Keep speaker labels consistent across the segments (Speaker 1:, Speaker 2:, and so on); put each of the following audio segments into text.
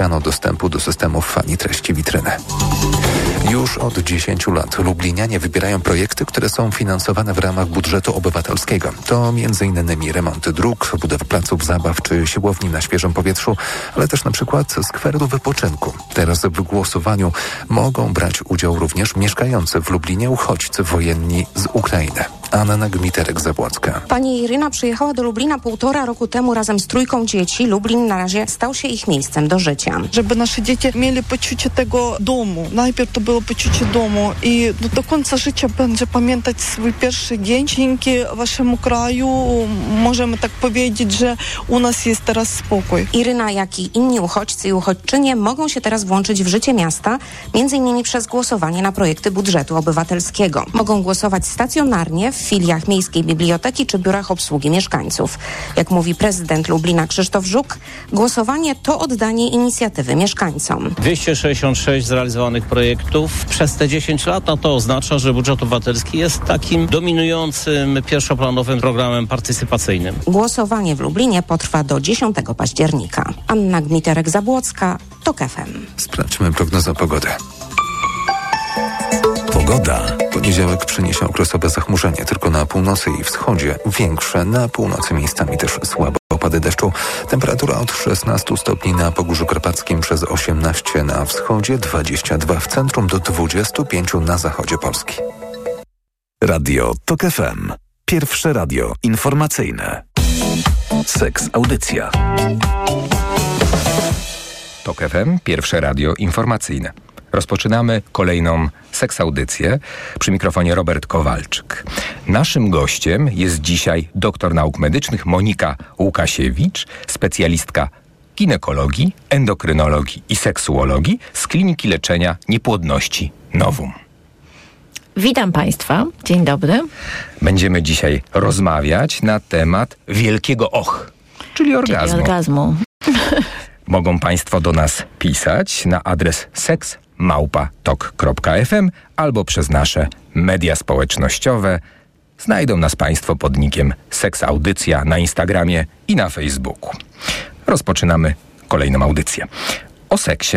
Speaker 1: uzyskano dostępu do systemów fani treści witryny. Już od 10 lat Lublinianie wybierają projekty, które są finansowane w ramach budżetu obywatelskiego. To m.in. remonty dróg, budowa placów zabaw czy siłowni na świeżym powietrzu, ale też na przykład skweru wypoczynku. Teraz w głosowaniu mogą brać udział również mieszkający w Lublinie uchodźcy wojenni z Ukrainy. Anna Gmiterek-Zabłocka.
Speaker 2: Pani Iryna przyjechała do Lublina półtora roku temu razem z trójką dzieci. Lublin na razie stał się ich miejscem do życia.
Speaker 3: Żeby nasze dzieci mieli poczucie tego domu. Najpierw to było poczucie domu i do, do końca życia będzie pamiętać swój pierwszy dzień. Dzięki waszemu kraju możemy tak powiedzieć, że u nas jest teraz spokój.
Speaker 2: Iryna, jak i inni uchodźcy i uchodźczynie mogą się teraz włączyć w życie miasta, między innymi przez głosowanie na projekty budżetu obywatelskiego. Mogą głosować stacjonarnie w filiach Miejskiej Biblioteki czy biurach obsługi mieszkańców. Jak mówi prezydent Lublina Krzysztof Żuk, głosowanie to oddanie inicjatywy mieszkańcom.
Speaker 4: 266 zrealizowanych projektów przez te 10 lat, no to oznacza, że budżet obywatelski jest takim dominującym pierwszoplanowym programem partycypacyjnym.
Speaker 2: Głosowanie w Lublinie potrwa do 10 października. Anna Gmiterek-Zabłocka, TOK FM.
Speaker 1: Sprawdźmy prognozę pogody.
Speaker 5: Pogoda.
Speaker 1: Poniedziałek przyniesie okresowe zachmurzenie tylko na północy i wschodzie, większe na północy miejscami też słabo opady deszczu. Temperatura od 16 stopni na Pogórzu Karpackim przez 18 na wschodzie, 22 w centrum do 25 na zachodzie Polski.
Speaker 5: Radio TOK FM. Pierwsze radio informacyjne. Seks Audycja.
Speaker 6: TOK FM, pierwsze radio informacyjne. Rozpoczynamy kolejną seksaudycję przy mikrofonie Robert Kowalczyk. Naszym gościem jest dzisiaj doktor nauk medycznych Monika Łukasiewicz, specjalistka ginekologii, endokrynologii i seksuologii z Kliniki Leczenia Niepłodności Nowum.
Speaker 7: Witam Państwa, dzień dobry.
Speaker 6: Będziemy dzisiaj rozmawiać na temat wielkiego och, czyli orgazmu.
Speaker 7: Czyli orgazmu.
Speaker 6: Mogą Państwo do nas pisać na adres seksmałpa.tok.fm albo przez nasze media społecznościowe. Znajdą nas Państwo pod nikiem Seks Audycja na Instagramie i na Facebooku. Rozpoczynamy kolejną audycję. O seksie,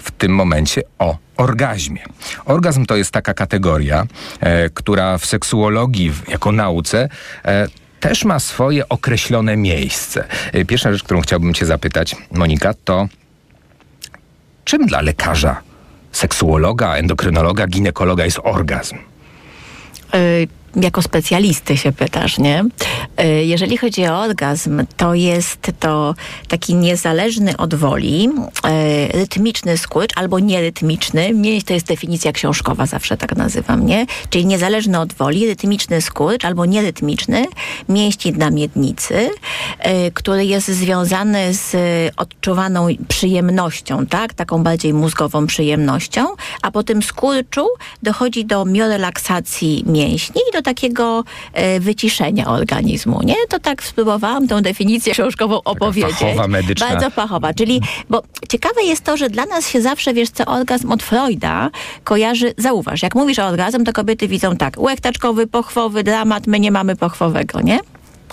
Speaker 6: w tym momencie o orgazmie. Orgazm to jest taka kategoria, e, która w seksuologii, w, jako nauce, e, też ma swoje określone miejsce. E, Pierwsza rzecz, którą chciałbym Cię zapytać, Monika, to czym dla lekarza, seksuologa, endokrynologa, ginekologa jest orgazm?
Speaker 7: Y, jako specjalisty się pytasz, nie? Y, Jeżeli chodzi o orgazm, to jest to taki niezależny od woli, y, rytmiczny skurcz albo nierytmiczny. Mnie to jest definicja książkowa, zawsze tak nazywam, nie? Czyli niezależny od woli, rytmiczny skurcz albo nierytmiczny mięśni na miednicy, y, który jest związany z odczuwaną przyjemnością, tak? Taką bardziej mózgową przyjemnością, a po tym skurczu dochodzi do miorelaksacji mięśni i do takiego e, wyciszenia organizmu, nie? To tak spróbowałam tą definicję książkową opowiedzieć.
Speaker 6: fachowa, medyczna.
Speaker 7: Bardzo fachowa, czyli, bo ciekawe jest to, że dla nas się zawsze, wiesz co, orgazm od Freuda kojarzy, zauważ, jak mówisz o orgazm, to kobiety widzą tak, łechtaczkowy, pochwowy, dramat, my nie mamy pochwowego, nie?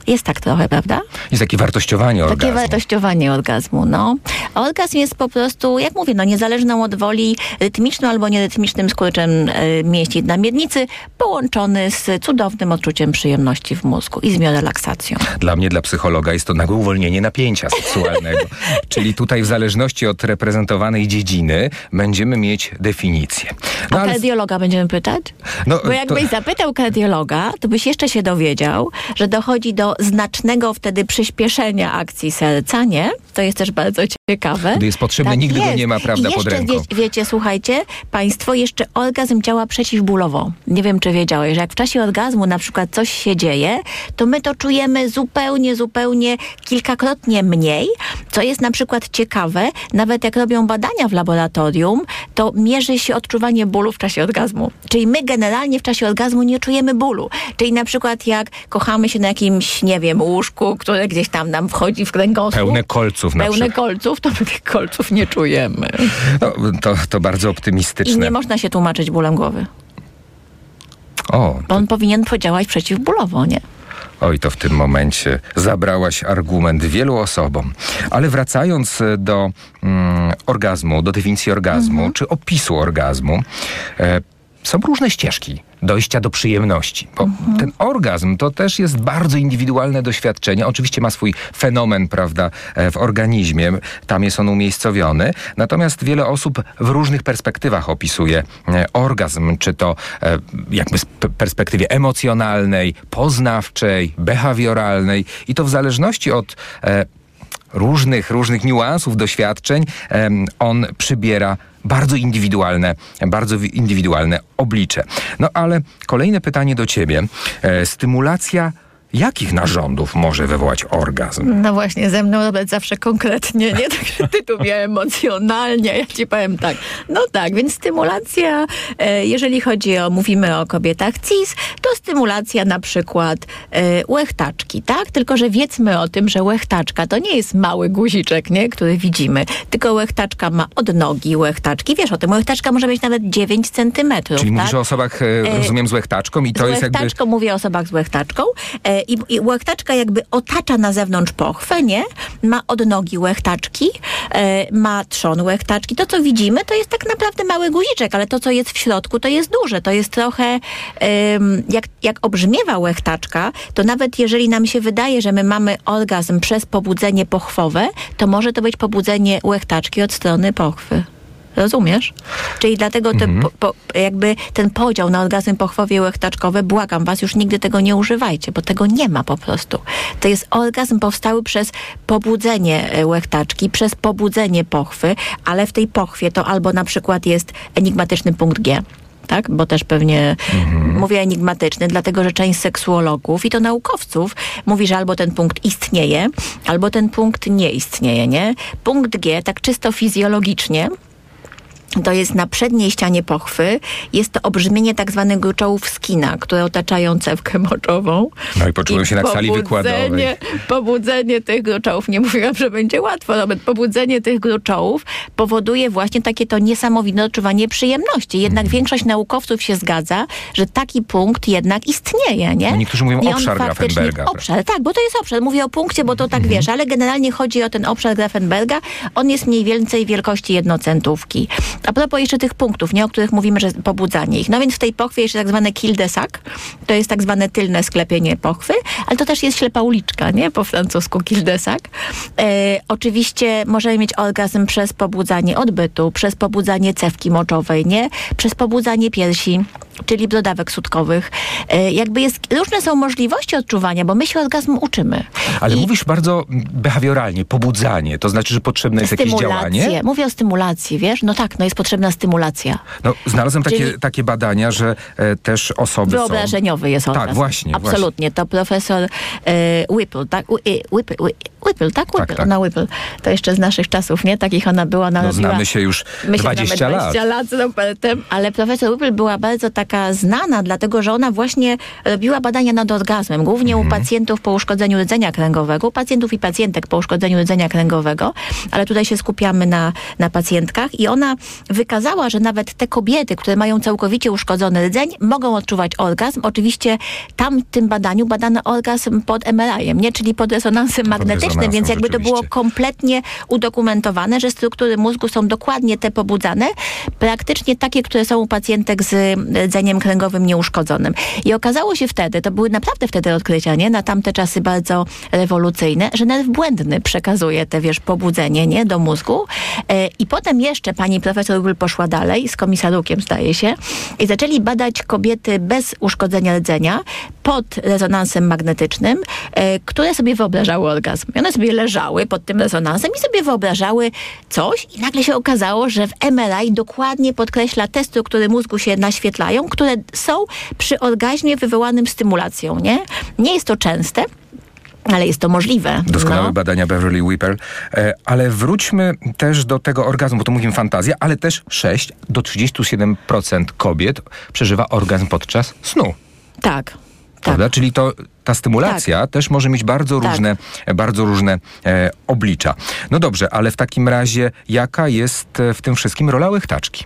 Speaker 7: Jest tak trochę, prawda?
Speaker 6: Jest takie wartościowanie
Speaker 7: Takie
Speaker 6: orgazmu.
Speaker 7: wartościowanie orgazmu, no. Orgazm jest po prostu, jak mówię, no niezależną od woli rytmiczną albo nierytmicznym skurczem e, mięśni na miednicy, połączony z cudownym odczuciem przyjemności w mózgu i z miorelaksacją.
Speaker 6: Dla mnie, dla psychologa jest to nagłe uwolnienie napięcia seksualnego. Czyli tutaj w zależności od reprezentowanej dziedziny będziemy mieć definicję. No,
Speaker 7: A
Speaker 6: ale-
Speaker 7: kardiologa będziemy pytać?
Speaker 6: no,
Speaker 7: Bo jakbyś
Speaker 6: to-
Speaker 7: zapytał kardiologa, to byś jeszcze się dowiedział, że dochodzi do znacznego wtedy przyspieszenia akcji serca, nie? To jest też bardzo ciekawe.
Speaker 6: Gdy jest potrzebne, nigdy go nie ma, prawda,
Speaker 7: I
Speaker 6: pod
Speaker 7: jeszcze,
Speaker 6: ręką.
Speaker 7: Wie, wiecie, słuchajcie, państwo, jeszcze orgazm działa przeciwbólowo. Nie wiem, czy wiedziałeś, że jak w czasie orgazmu na przykład coś się dzieje, to my to czujemy zupełnie, zupełnie kilkakrotnie mniej, co jest na przykład ciekawe, nawet jak robią badania w laboratorium, to mierzy się odczuwanie bólu w czasie orgazmu. Czyli my generalnie w czasie orgazmu nie czujemy bólu. Czyli na przykład jak kochamy się na jakimś, nie wiem, łóżku, które gdzieś tam nam wchodzi w kręgosłup.
Speaker 6: Pełne kolców na
Speaker 7: Pełne
Speaker 6: przykład.
Speaker 7: kolców, to my tych kolców nie czujemy.
Speaker 6: No, to, to bardzo
Speaker 7: I
Speaker 6: optymistyczne.
Speaker 7: nie można się tłumaczyć bólem głowy.
Speaker 6: O,
Speaker 7: Bo on powinien podziałać przeciwbólowo, nie?
Speaker 6: Oj, to w tym momencie zabrałaś argument wielu osobom. Ale wracając e, do mm, orgazmu, do definicji orgazmu,
Speaker 7: Mhm.
Speaker 6: czy opisu orgazmu, e, są różne ścieżki dojścia do przyjemności. Bo
Speaker 7: Mhm.
Speaker 6: ten orgazm to też jest bardzo indywidualne doświadczenie. Oczywiście ma swój fenomen, prawda, e, w organizmie. Tam jest on umiejscowiony. Natomiast wiele osób w różnych perspektywach opisuje e, orgazm, czy to e, jakby z perspektywie emocjonalnej, poznawczej, behawioralnej i to w zależności od różnych, różnych niuansów, doświadczeń, on przybiera bardzo indywidualne, bardzo wi- indywidualne oblicze. No ale kolejne pytanie do ciebie. E, stymulacja jakich narządów może wywołać orgazm?
Speaker 7: No właśnie, ze mną nawet zawsze konkretnie, nie? Także ty tu mnie emocjonalnie, ja ci powiem tak. No tak, więc stymulacja, e, jeżeli chodzi o, mówimy o kobietach cis, to stymulacja na przykład e, łechtaczki, tak? Tylko, że wiedzmy o tym, że łechtaczka to nie jest mały guziczek, nie? Który widzimy, tylko łechtaczka ma odnogi łechtaczki. Wiesz o tym, łechtaczka może mieć nawet 9 centymetrów,
Speaker 6: Czyli
Speaker 7: tak?
Speaker 6: mówisz o osobach, e, rozumiem, z łechtaczką i to
Speaker 7: z
Speaker 6: jest jakby...
Speaker 7: łechtaczką, mówię o osobach z łechtaczką. I, I łechtaczka jakby otacza na zewnątrz pochwę, nie? Ma odnogi łechtaczki, e, ma trzon łechtaczki. To, co widzimy, to jest tak naprawdę mały guziczek, ale to, co jest w środku, to jest duże. To jest trochę, jak, jak obrzmiewa łechtaczka, to nawet jeżeli nam się wydaje, że my mamy orgazm przez pobudzenie pochwowe, to może to być pobudzenie łechtaczki od strony pochwy. Rozumiesz? Czyli dlatego te, po, po, jakby ten podział na orgazmy pochwowie i łechtaczkowe, błagam was, już nigdy tego nie używajcie, bo tego nie ma po prostu. To jest orgazm powstały przez pobudzenie e, łechtaczki, przez pobudzenie pochwy, ale w tej pochwie to albo na przykład jest enigmatyczny punkt G, tak? Bo też pewnie mówię enigmatyczny, dlatego że część seksuologów i to naukowców mówi, że albo ten punkt istnieje, albo ten punkt nie istnieje, nie? Punkt G, tak czysto fizjologicznie, to jest na przedniej ścianie pochwy, jest to obrzmienie tak zwanych gruczołów skina, które otaczają cewkę moczową.
Speaker 6: No i poczułem się na sali wykładowej.
Speaker 7: pobudzenie- tych gruczołów, nie mówiłam, że będzie łatwo, nawet pobudzenie tych gruczołów powoduje właśnie takie to niesamowite odczuwanie przyjemności. Jednak
Speaker 6: Mhm.
Speaker 7: większość naukowców się zgadza, że taki punkt jednak istnieje, nie?
Speaker 6: No niektórzy mówią
Speaker 7: I
Speaker 6: obszar Grafenberga.
Speaker 7: Obszar, tak, bo to jest obszar. Mówię o punkcie, bo to tak
Speaker 6: Mhm.
Speaker 7: wiesz, ale generalnie chodzi o ten obszar Grafenberga. On jest mniej więcej wielkości jednocentówki. A propos jeszcze tych punktów, nie, o których mówimy, że pobudzanie ich. No więc w tej pochwie jeszcze tak zwane kill de sac, to jest tak zwane tylne sklepienie pochwy, ale to też jest ślepa uliczka, nie? Po francusku kill de sac. E, oczywiście możemy mieć orgazm przez pobudzanie odbytu, przez pobudzanie cewki moczowej, nie? Przez pobudzanie piersi, czyli brodawek sutkowych. E, jakby jest, różne są możliwości odczuwania, bo my się orgazmu uczymy.
Speaker 6: Ale
Speaker 7: I
Speaker 6: mówisz bardzo behawioralnie, pobudzanie. To znaczy, że potrzebne jest jakieś działanie?
Speaker 7: Mówię o stymulacji, wiesz? No tak, no jest potrzebna stymulacja.
Speaker 6: No, znalazłem takie,
Speaker 7: Czyli-
Speaker 6: takie badania, że e, też osoby są...
Speaker 7: Wyobrażeniowy jest orgazm.
Speaker 6: Tak, właśnie,
Speaker 7: Absolutnie. To profesor e, Whipple, tak? E, Whipple, Whipple, tak? Whipple,
Speaker 6: tak.
Speaker 7: Ona Whipple. To jeszcze z naszych czasów, nie? Takich ona była, ona
Speaker 6: No, znamy się już
Speaker 7: My się
Speaker 6: 20
Speaker 7: znamy
Speaker 6: lat.
Speaker 7: 20 lat z Robertem, ale profesor Whipple była bardzo taka znana, dlatego że ona właśnie robiła badania nad orgazmem, głównie
Speaker 6: Mhm.
Speaker 7: u pacjentów po uszkodzeniu rdzenia kręgowego, u pacjentów i pacjentek po uszkodzeniu rdzenia kręgowego, ale tutaj się skupiamy na, na pacjentkach i ona wykazała, że nawet te kobiety, które mają całkowicie uszkodzony rdzeń, mogą odczuwać orgazm. Oczywiście tam w tym badaniu badano orgazm pod MRI-em, nie? czyli pod resonansem magnetycznym, więc jakby to było kompletnie udokumentowane, że struktury mózgu są dokładnie te pobudzane, praktycznie takie, które są u pacjentek z rdzeniem kręgowym nieuszkodzonym. I okazało się wtedy, to były naprawdę wtedy odkrycia, nie? Na tamte czasy bardzo rewolucyjne, że nerw błędny przekazuje te, wiesz, pobudzenie, nie? Do mózgu. E, I potem jeszcze pani profesor Will poszła dalej, z komisarukiem zdaje się, i zaczęli badać kobiety bez uszkodzenia rdzenia pod rezonansem magnetycznym, e, które sobie wyobrażały orgazm. I one sobie leżały pod tym rezonansem i sobie wyobrażały coś i nagle się okazało, że w MRI dokładnie podkreśla te struktury mózgu się naświetlają, które są przy orgazmie wywołanym stymulacją, nie? Nie jest to częste, ale jest to możliwe.
Speaker 6: Doskonałe
Speaker 7: no.
Speaker 6: badania Beverly Whipple. E, ale wróćmy też do tego orgazmu, bo tu mówimy fantazja, ale też 6 do 37% kobiet przeżywa orgazm podczas snu.
Speaker 7: Tak. Tak.
Speaker 6: Prawda? Czyli to, ta stymulacja też może mieć bardzo
Speaker 7: Tak.
Speaker 6: różne, bardzo różne e, oblicza. No dobrze, ale w takim razie jaka jest e, w tym wszystkim rola łechtaczki?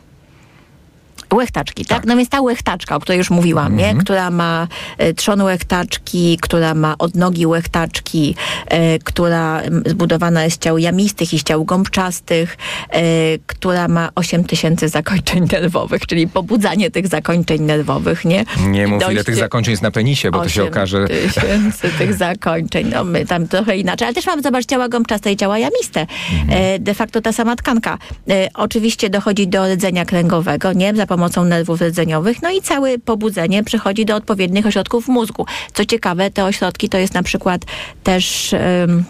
Speaker 7: Łechtaczki, tak? No więc ta łechtaczka, o której już mówiłam, nie? Która ma e, trzon łechtaczki, która ma odnogi łechtaczki, e, która zbudowana jest z ciał jamistych i z ciał gąbczastych, e, która ma 8 tysięcy zakończeń nerwowych, czyli pobudzanie tych zakończeń nerwowych, nie?
Speaker 6: Nie mów, ile tych zakończeń jest na penisie, bo to się okaże...
Speaker 7: tysięcy tych zakończeń. No my tam trochę inaczej. Ale też mamy, zobacz, ciała gąbczaste i ciała jamiste.
Speaker 6: Mhm.
Speaker 7: E, de facto ta sama tkanka. E, oczywiście dochodzi do rdzenia kręgowego, nie? Za pomocą nerwów rdzeniowych. No i całe pobudzenie przechodzi do odpowiednich ośrodków mózgu. Co ciekawe, te ośrodki to jest na przykład też... em,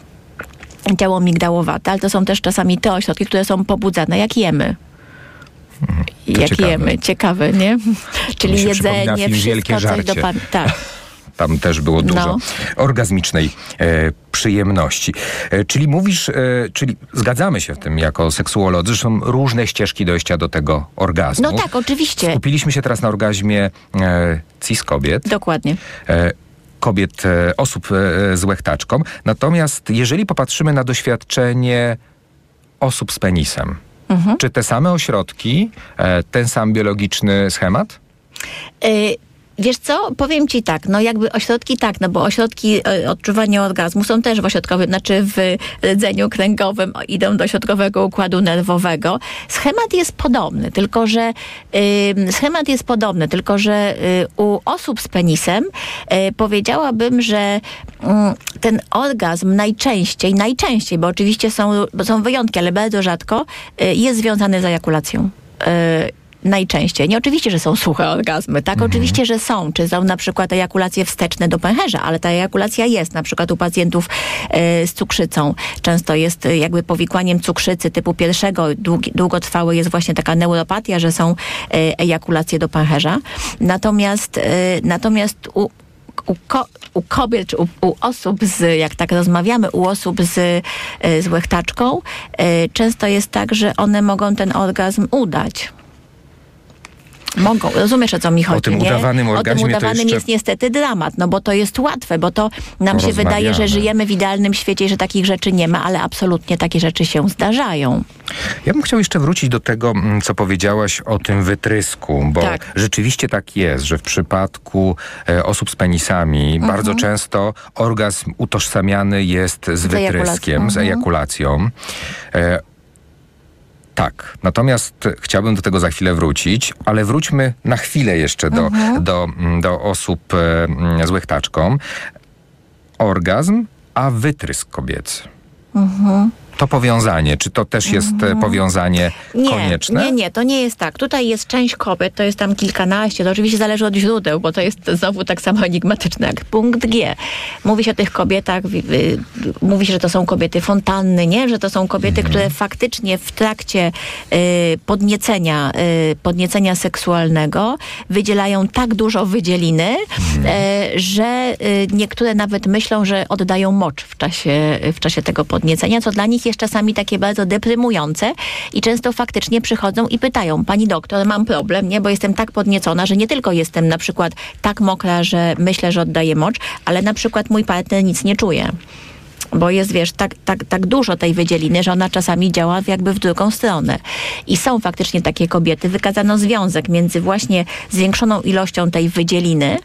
Speaker 7: ciało migdałowate, ale to są też czasami te ośrodki, które są pobudzane, jak jemy. Jak
Speaker 6: Mhm. ciekawe.
Speaker 7: jemy. Ciekawe, nie? Czyli jedzenie, wszystko,
Speaker 6: Wielkie
Speaker 7: coś do pan... Tak.
Speaker 6: Tam też było dużo
Speaker 7: No.
Speaker 6: orgazmicznej e, przyjemności. E, czyli mówisz, e, czyli zgadzamy się w tym jako seksuolodzy, że są różne ścieżki dojścia do tego orgazmu.
Speaker 7: No tak, oczywiście.
Speaker 6: Skupiliśmy się teraz na orgazmie e, cis kobiet.
Speaker 7: Dokładnie.
Speaker 6: e, kobiet, e, osób z łechtaczką. Natomiast jeżeli popatrzymy na doświadczenie osób z penisem,
Speaker 7: Mhm.
Speaker 6: czy te same ośrodki, ten sam biologiczny schemat?
Speaker 7: Y, Wiesz co, powiem ci tak, no jakby ośrodki tak, no bo ośrodki y, odczuwania orgazmu są też w ośrodkowym, znaczy w rdzeniu kręgowym, idą do środkowego układu nerwowego. Schemat jest podobny, tylko że y, schemat jest podobny, tylko że y, u osób z penisem y, powiedziałabym, że mm, ten orgazm najczęściej, najczęściej, bo oczywiście są, są wyjątki, ale bardzo rzadko, y, jest związany z ejakulacją. Najczęściej. Nie oczywiście, że są suche orgazmy, tak? Oczywiście, że są. Czy są na przykład ejakulacje wsteczne do pęcherza, ale ta ejakulacja jest na przykład u pacjentów e, z cukrzycą. Często jest e, jakby powikłaniem cukrzycy typu pierwszego, długi, długotrwałe jest właśnie taka neuropatia, że są e, ejakulacje do pęcherza. Natomiast, e, natomiast u, u, ko, u kobiet, czy u, u osób z, jak tak rozmawiamy, u osób z, z łechtaczką, często jest tak, że one mogą ten orgazm udać. Mogą, rozumiesz o co mi chodzi,
Speaker 6: tym
Speaker 7: nie?
Speaker 6: udawanym
Speaker 7: O tym
Speaker 6: orgazmie
Speaker 7: udawanym
Speaker 6: jeszcze-
Speaker 7: jest niestety dramat, no bo to jest łatwe, bo to nam się wydaje, że żyjemy w idealnym świecie i że takich rzeczy nie ma, ale absolutnie takie rzeczy się zdarzają.
Speaker 6: Ja bym chciał jeszcze wrócić do tego, mm, co powiedziałaś o tym wytrysku, bo
Speaker 7: Tak.
Speaker 6: rzeczywiście tak jest, że w przypadku e, osób z penisami
Speaker 7: Mhm.
Speaker 6: bardzo często orgazm utożsamiany jest z
Speaker 7: ejakulacją,
Speaker 6: wytryskiem, z
Speaker 7: mhm.
Speaker 6: ejakulacją. E, tak, natomiast chciałbym do tego za chwilę wrócić, ale wróćmy na chwilę jeszcze do,
Speaker 7: Mhm.
Speaker 6: do, mm, do osób e, mm, z łechtaczką. Orgazm, a wytrysk kobiecy. To powiązanie, czy to też jest e, powiązanie
Speaker 7: Nie,
Speaker 6: konieczne?
Speaker 7: nie, nie, to nie jest tak. Tutaj jest część kobiet, to jest tam kilkanaście, to oczywiście zależy od źródeł, bo to jest znowu tak samo enigmatyczne jak punkt G. Mówi się o tych kobietach, wi- mówi się, że to są kobiety fontanny, nie? Że to są kobiety, które faktycznie w trakcie y, podniecenia, y, podniecenia seksualnego wydzielają tak dużo wydzieliny, y, że y, niektóre nawet myślą, że oddają mocz w czasie, w czasie tego podniecenia, co dla nich jest czasami takie bardzo deprymujące i często faktycznie przychodzą i pytają, pani doktor, mam problem, nie, bo jestem tak podniecona, że nie tylko jestem na przykład tak mokra, że myślę, że oddaję mocz, ale na przykład mój partner nic nie czuje. Bo jest, wiesz, tak, tak, tak dużo tej wydzieliny, że ona czasami działa jakby w drugą stronę. I są faktycznie takie kobiety. Wykazano związek między właśnie zwiększoną ilością tej wydzieliny,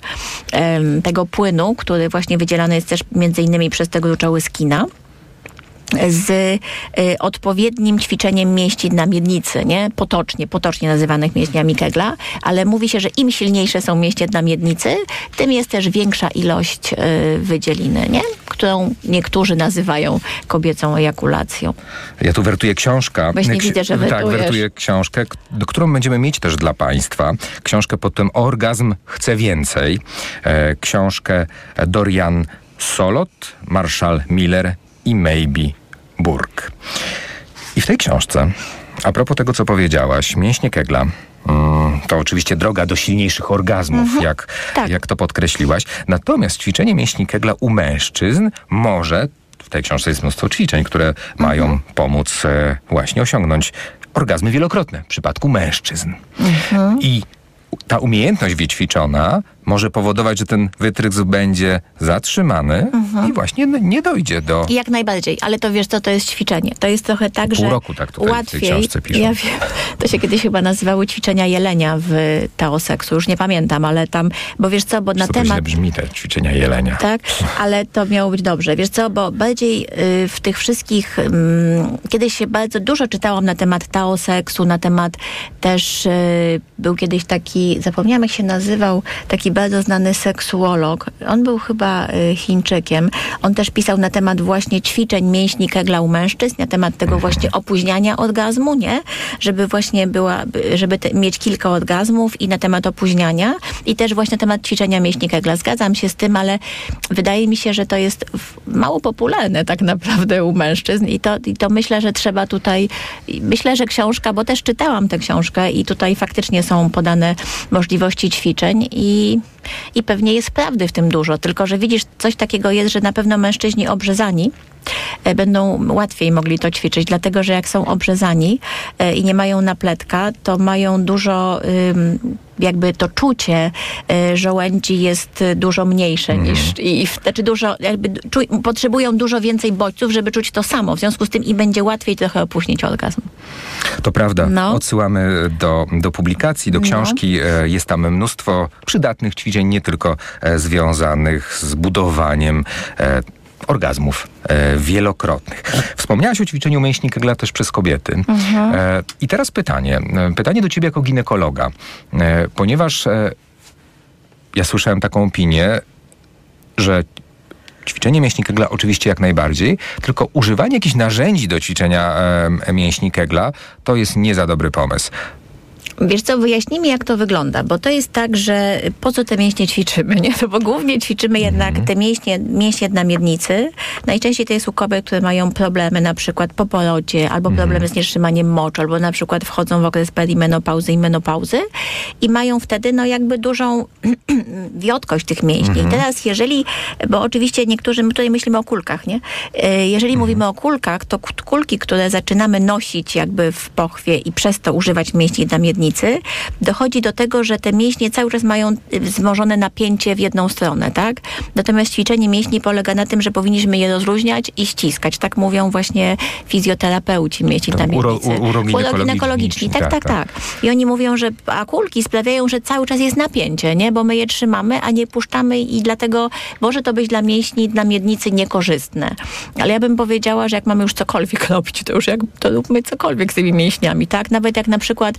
Speaker 7: tego płynu, który właśnie wydzielany jest też między innymi przez te gruczoły skina z y, odpowiednim ćwiczeniem mięśni na miednicy, nie? Potocznie, potocznie nazywanych mięśniami Kegla, ale mówi się, że im silniejsze są mięśnie na miednicy, tym jest też większa ilość y, wydzieliny, nie? Którą niektórzy nazywają kobiecą ejakulacją.
Speaker 6: Ja tu wertuję książkę.
Speaker 7: Właśnie
Speaker 6: Ksi-
Speaker 7: widzę, że
Speaker 6: Tak,
Speaker 7: wertujesz.
Speaker 6: wertuję książkę, do którą będziemy mieć też dla Państwa. Książkę pod tym Orgazm chce więcej. E, książkę Dorian Solot, Marshall Miller i Maybe Burke. I w tej książce, a propos tego, co powiedziałaś, mięśnie Kegla, mm, to oczywiście droga do silniejszych orgazmów, jak,
Speaker 7: Tak.
Speaker 6: jak to podkreśliłaś. Natomiast ćwiczenie mięśni Kegla u mężczyzn może, w tej książce jest mnóstwo ćwiczeń, które mają pomóc e, właśnie osiągnąć orgazmy wielokrotne w przypadku mężczyzn. I ta umiejętność wyćwiczona może powodować, że ten wytrysk będzie zatrzymany i właśnie nie dojdzie do...
Speaker 7: Jak najbardziej, ale to wiesz co, to jest ćwiczenie. To jest trochę tak,
Speaker 6: Pół
Speaker 7: że
Speaker 6: roku tak tutaj w tej
Speaker 7: łatwiej...
Speaker 6: książce piszą.
Speaker 7: Ja wiem, to się kiedyś chyba nazywały ćwiczenia jelenia w teoseksu, już nie pamiętam, ale tam, bo wiesz co, bo na
Speaker 6: to
Speaker 7: temat...
Speaker 6: brzmi te ćwiczenia jelenia.
Speaker 7: Tak, ale to miało być dobrze. Wiesz co, bo bardziej y, w tych wszystkich... ym, kiedyś się bardzo dużo czytałam na temat taoseksu, na temat też... y, był kiedyś taki, zapomniałam jak się nazywał, taki bardzo znany seksuolog. On był chyba y, Chińczykiem. On też pisał na temat właśnie ćwiczeń mięśni kegla u mężczyzn, na temat tego właśnie opóźniania orgazmu, nie? Żeby właśnie była, żeby te, mieć kilka orgazmów i na temat opóźniania i też właśnie na temat ćwiczenia mięśni kegla. Zgadzam się z tym, ale wydaje mi się, że to jest mało popularne tak naprawdę u mężczyzn i to, i to myślę, że trzeba tutaj, myślę, że książka, bo też czytałam tę książkę i tutaj faktycznie są podane możliwości ćwiczeń i, i pewnie jest prawdy w tym dużo, tylko że widzisz, coś takiego jest, że na pewno mężczyźni obrzezani e, będą łatwiej mogli to ćwiczyć, dlatego że jak są obrzezani e, i nie mają napletka, to mają dużo jakby to czucie y, żołędzi jest y, dużo mniejsze
Speaker 6: Mhm.
Speaker 7: niż i, i znaczy dużo jakby potrzebują dużo więcej bodźców, żeby czuć to samo. W związku z tym im będzie łatwiej trochę opóźnić orgazm.
Speaker 6: To prawda.
Speaker 7: No.
Speaker 6: Odsyłamy do, do publikacji, do książki. E, Jest tam mnóstwo przydatnych ćwiczeń, nie tylko e, związanych z budowaniem e, orgazmów e, wielokrotnych. Wspomniałaś o ćwiczeniu mięśni Kegla też przez kobiety. E, I teraz pytanie. E, Pytanie do ciebie jako ginekologa. E, ponieważ e, ja słyszałem taką opinię, że Ćwiczenie mięśni Kegla oczywiście jak najbardziej, tylko używanie jakichś narzędzi do ćwiczenia em, mięśni Kegla to jest nie za dobry pomysł.
Speaker 7: Wiesz co, wyjaśnijmy jak to wygląda, bo to jest tak, że po co te mięśnie ćwiczymy, nie? No bo głównie ćwiczymy jednak te mięśnie, mięśnie na miednicy. Najczęściej to jest u kobiet, które mają problemy na przykład po porodzie, albo problemy z nietrzymaniem moczu, albo na przykład wchodzą w okres perimenopauzy i menopauzy i mają wtedy no jakby dużą wiotkość tych mięśni. I teraz jeżeli, bo oczywiście niektórzy, my tutaj myślimy o kulkach, nie? E, Jeżeli mówimy o kulkach, to kulki, które zaczynamy nosić jakby w pochwie i przez to używać mięśni na miednicy, dochodzi do tego, że te mięśnie cały czas mają y, wzmożone napięcie w jedną stronę, tak? Natomiast ćwiczenie mięśni polega na tym, że powinniśmy je rozluźniać i ściskać. Tak mówią właśnie fizjoterapeuci mięśni na
Speaker 6: uro-
Speaker 7: miednicy.
Speaker 6: uroginekologiczni,
Speaker 7: tak,
Speaker 6: tak,
Speaker 7: tak,
Speaker 6: tak.
Speaker 7: tak. I oni mówią, że a kulki sprawiają, że cały czas jest napięcie, nie? Bo my je trzymamy, a nie puszczamy i dlatego może to być dla mięśni, dla miednicy niekorzystne. Ale ja bym powiedziała, że jak mamy już cokolwiek robić, to już jak, to róbmy cokolwiek z tymi mięśniami, tak? Nawet jak na przykład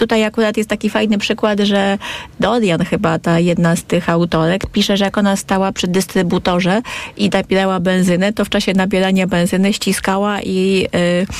Speaker 7: Tutaj akurat jest taki fajny przykład, że Dorian chyba, ta jedna z tych autorek, pisze, że jak ona stała przy dystrybutorze i nabierała benzynę, to w czasie nabierania benzyny ściskała i,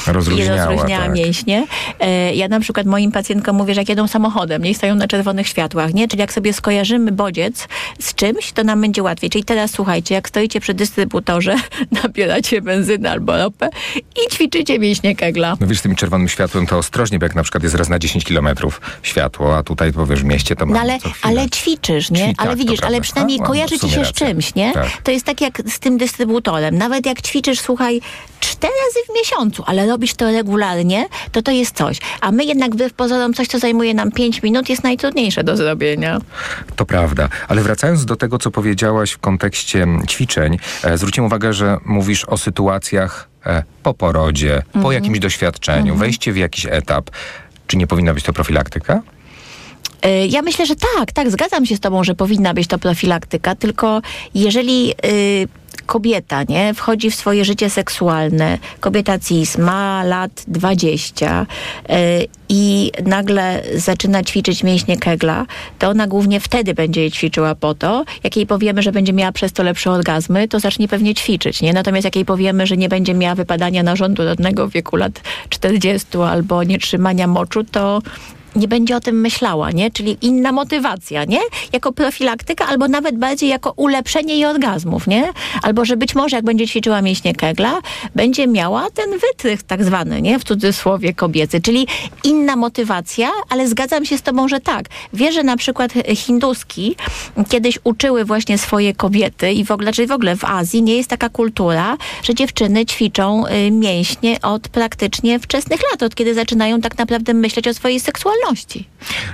Speaker 7: yy,
Speaker 6: Rozluźniała,
Speaker 7: i rozluźniała
Speaker 6: tak.
Speaker 7: mięśnie. E, Ja na przykład moim pacjentkom mówię, że jak jedą samochodem, nie stoją na czerwonych światłach, nie? Czyli jak sobie skojarzymy bodziec z czymś, to nam będzie łatwiej. Czyli teraz słuchajcie, jak stoicie przy dystrybutorze, nabieracie benzynę albo ropę i ćwiczycie mięśnie kegla.
Speaker 6: No wiesz, z tym czerwonym światłem to ostrożnie, bo jak na przykład jest raz na 10 kilometrów światło, a tutaj powiesz w mieście to
Speaker 7: No ale, ale ćwiczysz, nie?
Speaker 6: Ćwi-
Speaker 7: ale
Speaker 6: tak,
Speaker 7: widzisz, ale przynajmniej
Speaker 6: A,
Speaker 7: kojarzy
Speaker 6: w
Speaker 7: ci
Speaker 6: sumie
Speaker 7: się z czymś, nie?
Speaker 6: Tak.
Speaker 7: To jest tak jak z tym dystrybutorem. Nawet jak ćwiczysz, słuchaj, cztery razy w miesiącu, ale robisz to regularnie, to to jest coś. A my jednak wbrew pozorom coś, co zajmuje nam pięć minut, jest najtrudniejsze do zrobienia.
Speaker 6: To prawda, ale wracając do tego, co powiedziałaś w kontekście mm, ćwiczeń, e, zwróciłem uwagę, że mówisz o sytuacjach e, po porodzie,
Speaker 7: Mhm.
Speaker 6: po jakimś doświadczeniu, wejście w jakiś etap. Czy nie powinna być to profilaktyka?
Speaker 7: Y, Ja myślę, że tak, tak, zgadzam się z tobą, że powinna być to profilaktyka, tylko jeżeli y, kobieta, nie, wchodzi w swoje życie seksualne, kobieta cis ma lat 20 y, i nagle zaczyna ćwiczyć mięśnie kegla, to ona głównie wtedy będzie je ćwiczyła po to, jak jej powiemy, że będzie miała przez to lepsze orgazmy, to zacznie pewnie ćwiczyć, nie? Natomiast jak jej powiemy, że nie będzie miała wypadania narządu rodnego w wieku lat 40 albo nietrzymania moczu, to nie będzie o tym myślała, nie? Czyli inna motywacja, nie? Jako profilaktyka, albo nawet bardziej jako ulepszenie jej orgazmów, nie? Albo, że być może jak będzie ćwiczyła mięśnie kegla, będzie miała ten wytrych tak zwany, nie? W cudzysłowie kobiecy, czyli inna motywacja, ale zgadzam się z tobą, że tak. Wierzę na przykład hinduski kiedyś uczyły właśnie swoje kobiety i w ogóle, czyli w ogóle w Azji nie jest taka kultura, że dziewczyny ćwiczą y, mięśnie od praktycznie wczesnych lat, od kiedy zaczynają tak naprawdę myśleć o swojej seksualności seksualności.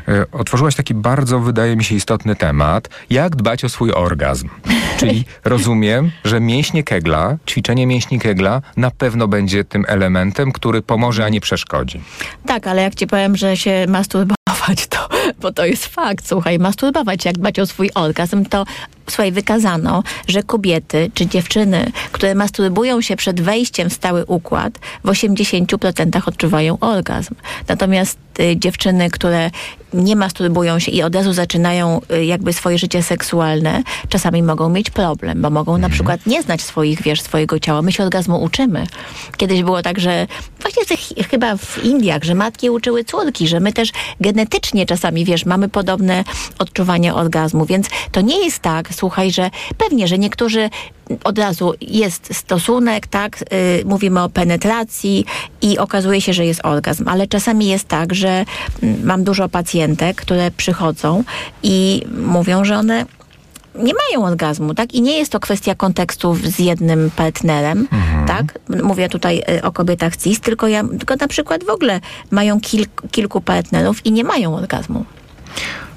Speaker 6: E, otworzyłaś taki bardzo, wydaje mi się, istotny temat. Jak dbać o swój orgazm? Czyli rozumiem, że mięśnie kegla, ćwiczenie mięśni kegla na pewno będzie tym elementem, który pomoże, a nie przeszkodzi.
Speaker 7: Tak, ale jak ci powiem, że się masturbować, to, bo to jest fakt, słuchaj, masturbować, jak dbać o swój orgazm, to słuchaj, wykazano, że kobiety czy dziewczyny, które masturbują się przed wejściem w stały układ, w 80% odczuwają orgazm. Natomiast y, dziewczyny, które nie masturbują się i od razu zaczynają y, jakby swoje życie seksualne, czasami mogą mieć problem, bo mogą na przykład nie znać swoich, wiesz, swojego ciała. My się orgazmu uczymy. Kiedyś było tak, że właśnie chyba w Indiach, że matki uczyły córki, że my też genetycznie czasami, wiesz, mamy podobne odczuwanie orgazmu, więc to nie jest tak, słuchaj, że pewnie, że niektórzy od razu jest stosunek, tak, yy, mówimy o penetracji i okazuje się, że jest orgazm, ale czasami jest tak, że mm, mam dużo pacjentek, które przychodzą i mówią, że one nie mają orgazmu, tak? I nie jest to kwestia kontekstu z jednym partnerem, tak? Mówię tutaj y, o kobietach cis, tylko ja, tylko na przykład w ogóle mają kilk, kilku partnerów i nie mają orgazmu.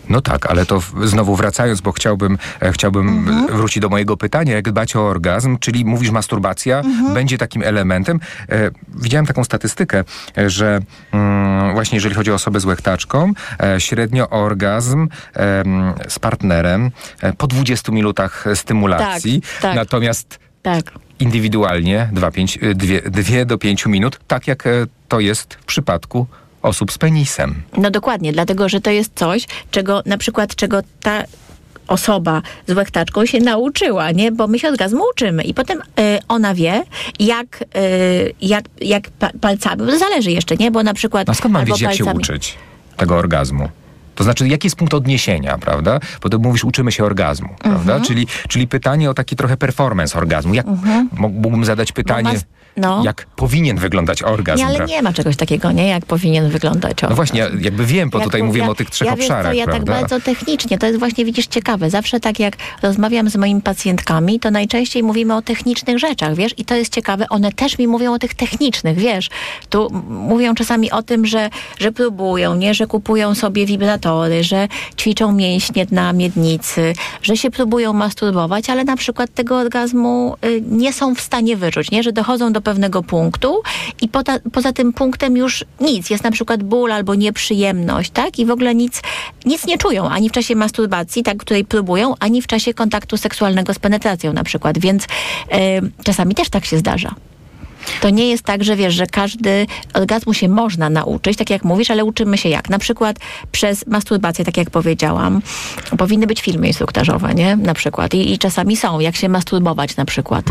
Speaker 6: No tak, ale to znowu wracając, bo chciałbym, e, chciałbym e, wrócić do mojego pytania, jak dbać o orgazm, czyli mówisz masturbacja będzie takim elementem. E, widziałem taką statystykę, e, że mm, właśnie jeżeli chodzi o osobę z łechtaczką, e, średnio orgazm e, z partnerem po 20 minutach stymulacji,
Speaker 7: Tak, tak.
Speaker 6: natomiast
Speaker 7: Tak.
Speaker 6: indywidualnie 2 do 5 minut, tak jak to jest w przypadku osób z penisem.
Speaker 7: No dokładnie, dlatego że to jest coś, czego na przykład czego ta osoba z łechtaczką się nauczyła, nie? Bo my się orgazmu uczymy i potem y, ona wie, jak, y, jak, jak pa, palcami, bo to zależy jeszcze, nie? Bo na przykład...
Speaker 6: A skąd mam wiedzieć, jak się
Speaker 7: palcami-
Speaker 6: uczyć tego orgazmu? To znaczy, jaki jest punkt odniesienia, prawda? Bo ty mówisz, uczymy się orgazmu,
Speaker 7: Mhm.
Speaker 6: prawda? Czyli, czyli pytanie o taki trochę performance orgazmu. Jak mógłbym zadać pytanie,
Speaker 7: mas- no.
Speaker 6: jak powinien wyglądać orgazm?
Speaker 7: Nie, ale nie ma czegoś takiego, nie? Jak powinien wyglądać
Speaker 6: No
Speaker 7: orgazm.
Speaker 6: właśnie, ja jakby wiem, bo
Speaker 7: Jak
Speaker 6: tutaj
Speaker 7: mówię-
Speaker 6: mówimy o tych trzech
Speaker 7: ja wiesz co,
Speaker 6: obszarach,
Speaker 7: ja
Speaker 6: prawda?
Speaker 7: tak bardzo technicznie, to jest właśnie, widzisz, ciekawe. Zawsze tak jak rozmawiam z moimi pacjentkami, to najczęściej mówimy o technicznych rzeczach, wiesz? I to jest ciekawe, one też mi mówią o tych technicznych, wiesz? Tu mówią czasami o tym, że, że próbują, nie? Że kupują sobie wibratory, że ćwiczą mięśnie na miednicy, że się próbują masturbować, ale na przykład tego orgazmu y, nie są w stanie wyczuć, nie? Że dochodzą do pewnego punktu i poza, poza tym punktem już nic. Jest na przykład ból albo nieprzyjemność, tak? I w ogóle nic, nic nie czują, ani w czasie masturbacji, tak, której próbują, ani w czasie kontaktu seksualnego z penetracją na przykład. Więc y, czasami też tak się zdarza. To nie jest tak, że wiesz, że każdy orgazmu się można nauczyć, tak jak mówisz, ale uczymy się jak? Na przykład przez masturbację, tak jak powiedziałam. Powinny być filmy instruktażowe, nie? Na przykład. I, i czasami są, jak się masturbować na przykład.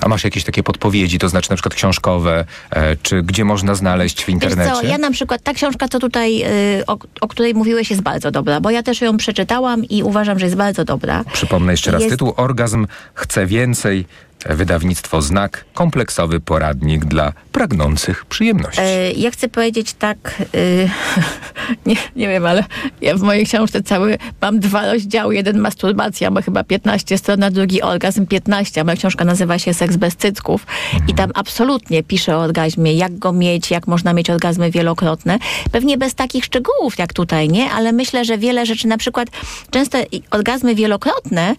Speaker 6: A masz jakieś takie podpowiedzi, to znaczy na przykład książkowe, e, czy gdzie można znaleźć w
Speaker 7: Wiesz
Speaker 6: internecie?
Speaker 7: co, ja na przykład, ta książka, co tutaj, y, o, o której mówiłeś, jest bardzo dobra, bo ja też ją przeczytałam i uważam, że jest bardzo dobra.
Speaker 6: Przypomnę jeszcze raz
Speaker 7: Jest-
Speaker 6: tytuł. Orgazm chce więcej. Wydawnictwo Znak. Kompleksowy poradnik dla pragnących przyjemności.
Speaker 7: E, Ja chcę powiedzieć tak, y, nie, nie wiem, ale ja w mojej książce cały mam dwa rozdziały. Jeden masturbacja, ma chyba 15 stron, a drugi orgazm 15. A moja książka nazywa się Seks bez cycków i tam absolutnie piszę o orgazmie, jak go mieć, jak można mieć orgazmy wielokrotne. Pewnie bez takich szczegółów jak tutaj, nie? Ale myślę, że wiele rzeczy, na przykład często orgazmy wielokrotne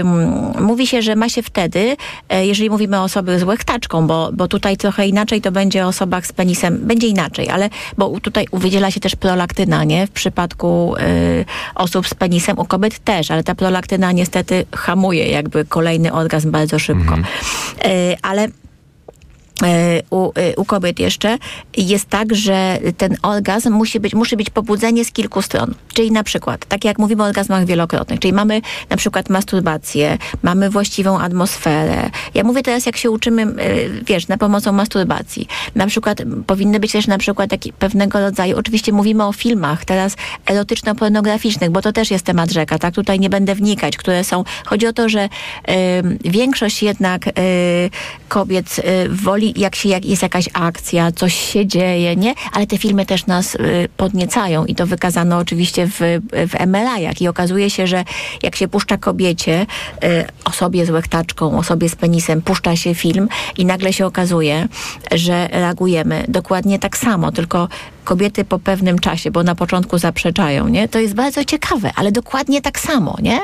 Speaker 7: ym, mówi się, że ma się wtedy, jeżeli mówimy o osobie z łechtaczką, bo, bo tutaj trochę inaczej to będzie o osobach z penisem, będzie inaczej, ale bo tutaj wydziela się też prolaktyna, nie? W przypadku y, osób z penisem, u kobiet też, ale ta prolaktyna niestety hamuje jakby kolejny orgazm bardzo szybko. Y, ale e, u, e, u kobiet jeszcze jest tak, że ten orgazm musi być, musi być pobudzenie z kilku stron. Czyli na przykład, tak jak mówimy o orgazmach wielokrotnych, czyli mamy na przykład masturbację, mamy właściwą atmosferę. Ja mówię teraz, jak się uczymy, e, wiesz, na pomocą masturbacji. Na przykład powinny być też na przykład taki pewnego rodzaju, oczywiście mówimy o filmach teraz erotyczno-pornograficznych, bo to też jest temat rzeka, tak? Tutaj nie będę wnikać, które są. Chodzi o to, że e, większość jednak e, kobiet e, woli jak się jak jest jakaś akcja, coś się dzieje, nie? Ale te filmy też nas y, podniecają i to wykazano oczywiście w, w MLA-jach i okazuje się, że jak się puszcza kobiecie, y, osobie z łechtaczką, osobie z penisem, puszcza się film i nagle się okazuje, że reagujemy dokładnie tak samo, tylko kobiety po pewnym czasie, bo na początku zaprzeczają, nie? To jest bardzo ciekawe, ale dokładnie tak samo, nie?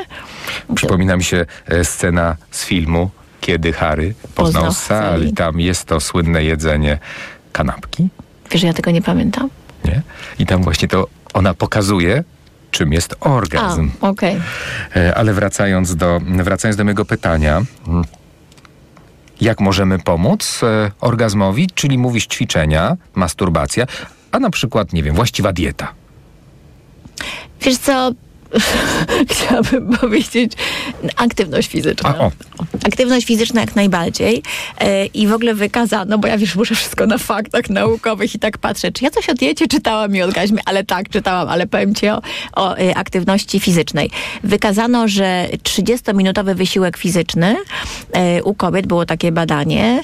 Speaker 6: Przypomina mi się e, scena z filmu, kiedy Harry poznał,
Speaker 7: Poznał
Speaker 6: Sally.
Speaker 7: Sally.
Speaker 6: Tam jest to słynne jedzenie kanapki,
Speaker 7: Wiesz, ja tego nie pamiętam?
Speaker 6: nie? I tam właśnie to ona pokazuje, czym jest
Speaker 7: A,
Speaker 6: orgazm.
Speaker 7: okej.
Speaker 6: E, Ale wracając do, wracając do mojego pytania, jak możemy pomóc e, orgazmowi, czyli mówisz ćwiczenia, masturbacja, a na przykład, nie wiem, właściwa dieta.
Speaker 7: Wiesz co, chciałabym powiedzieć aktywność fizyczna.
Speaker 6: A.
Speaker 7: Aktywność fizyczna jak najbardziej e, i w ogóle wykazano, bo ja wiesz, muszę wszystko na faktach naukowych i tak patrzę, czy ja coś o diecie czytałam i orgazmie, ale tak, czytałam, ale powiem ci o, o e, aktywności fizycznej. Wykazano, że 30-minutowy wysiłek fizyczny e, u kobiet, było takie badanie,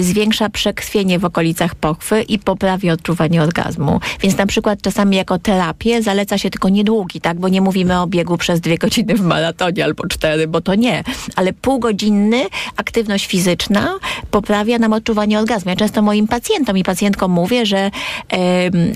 Speaker 7: zwiększa przekrwienie w okolicach pochwy i poprawia odczuwanie orgazmu. Więc na przykład czasami jako terapię zaleca się tylko niedługi, tak, bo nie mówimy o biegu przez dwie godziny w maratonie albo cztery, bo to nie, ale półgodzinny aktywność fizyczna poprawia nam odczuwanie orgazmu. Ja często moim pacjentom i pacjentkom mówię, że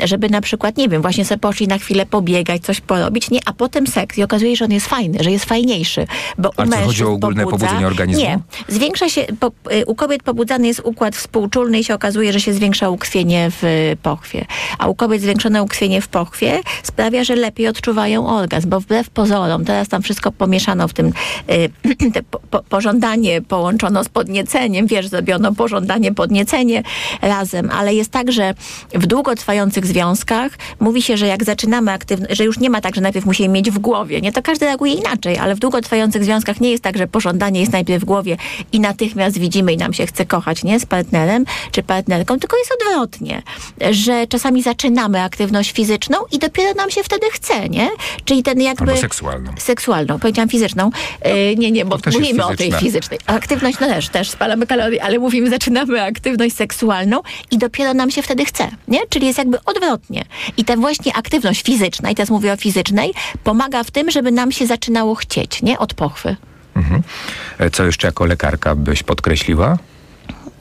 Speaker 7: żeby na przykład, nie wiem, właśnie sobie poszli na chwilę pobiegać, coś porobić, nie, a potem seks i okazuje się, że on jest fajny, że jest fajniejszy, bo u
Speaker 6: Ale co, chodzi
Speaker 7: mężczyzn
Speaker 6: o ogólne
Speaker 7: pobudza-
Speaker 6: pobudzenie organizmu?
Speaker 7: Nie, zwiększa się, po, y, u kobiet pobudzany jest układ współczulny i się okazuje, że się zwiększa ukrwienie w pochwie. A u kobiet zwiększone ukrwienie w pochwie sprawia, że lepiej odczuwają orgazm, bo wbrew pozorom, teraz tam wszystko pomieszano w tym, y, te po, po, pożądanie połączono z podnieceniem, wiesz, zrobiono pożądanie, podniecenie razem, ale jest tak, że w długotrwających związkach mówi się, że jak zaczynamy aktywność, że już nie ma tak, że najpierw musimy mieć w głowie, nie? To każdy reaguje inaczej, ale w długotrwających związkach nie jest tak, że pożądanie jest najpierw w głowie i natychmiast widzimy i nam się chce kochać, nie? Z partnerem czy partnerką, tylko jest odwrotnie, że czasami zaczynamy aktywność fizyczną i dopiero nam się wtedy chce, nie? Czyli ten jakby...
Speaker 6: Albo seksualną.
Speaker 7: Seksualną, powiedziałam fizyczną. E, nie, nie, bo mówimy o tej fizycznej. Aktywność no też, też spalamy kalorie, ale mówimy, zaczynamy aktywność seksualną i dopiero nam się wtedy chce, nie? Czyli jest jakby odwrotnie. I ta właśnie aktywność fizyczna, i teraz mówię o fizycznej, pomaga w tym, żeby nam się zaczynało chcieć, nie? Od pochwy.
Speaker 6: E, Co jeszcze jako lekarka byś podkreśliła?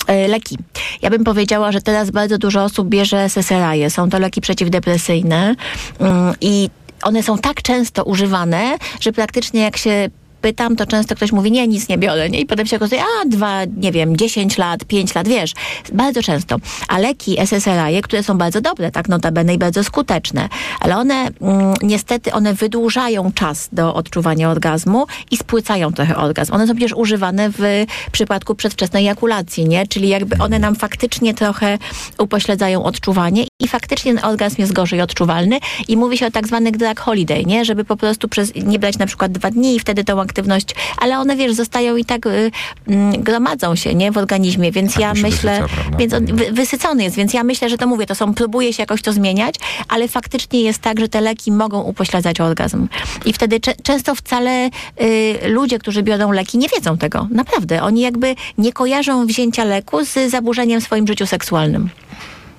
Speaker 7: E, leki. Ja bym powiedziała, że teraz bardzo dużo osób bierze SSRI. Są to leki przeciwdepresyjne mm, i one są tak często używane, że praktycznie jak się pytam, to często ktoś mówi, nie, nic nie biorę, nie? I potem się okazuje, a dwa, nie wiem, 10 lat, 5 lat, wiesz, bardzo często. A leki SSRI, które są bardzo dobre, tak notabene i bardzo skuteczne, ale one mm, niestety, one wydłużają czas do odczuwania orgazmu i spłycają trochę orgazm. One są przecież używane w przypadku przedwczesnej ejakulacji, nie? Czyli jakby one nam faktycznie trochę upośledzają odczuwanie i faktycznie ten orgazm jest gorzej odczuwalny i mówi się o tak zwanych drug holiday, nie? Żeby po prostu przez, nie brać na przykład dwa dni i wtedy tą aktywność, ale one, wiesz, zostają i tak y, mm, gromadzą się, nie? W organizmie, więc
Speaker 6: Tak,
Speaker 7: ja myślę,
Speaker 6: wysyca,
Speaker 7: więc on wy, wysycony jest, więc ja myślę, że to mówię, to są, próbuje się jakoś to zmieniać, ale faktycznie jest tak, że te leki mogą upośledzać orgazm. I wtedy cze- często wcale y, ludzie, którzy biorą leki, nie wiedzą tego. Naprawdę. Oni jakby nie kojarzą wzięcia leku z zaburzeniem w swoim życiu seksualnym.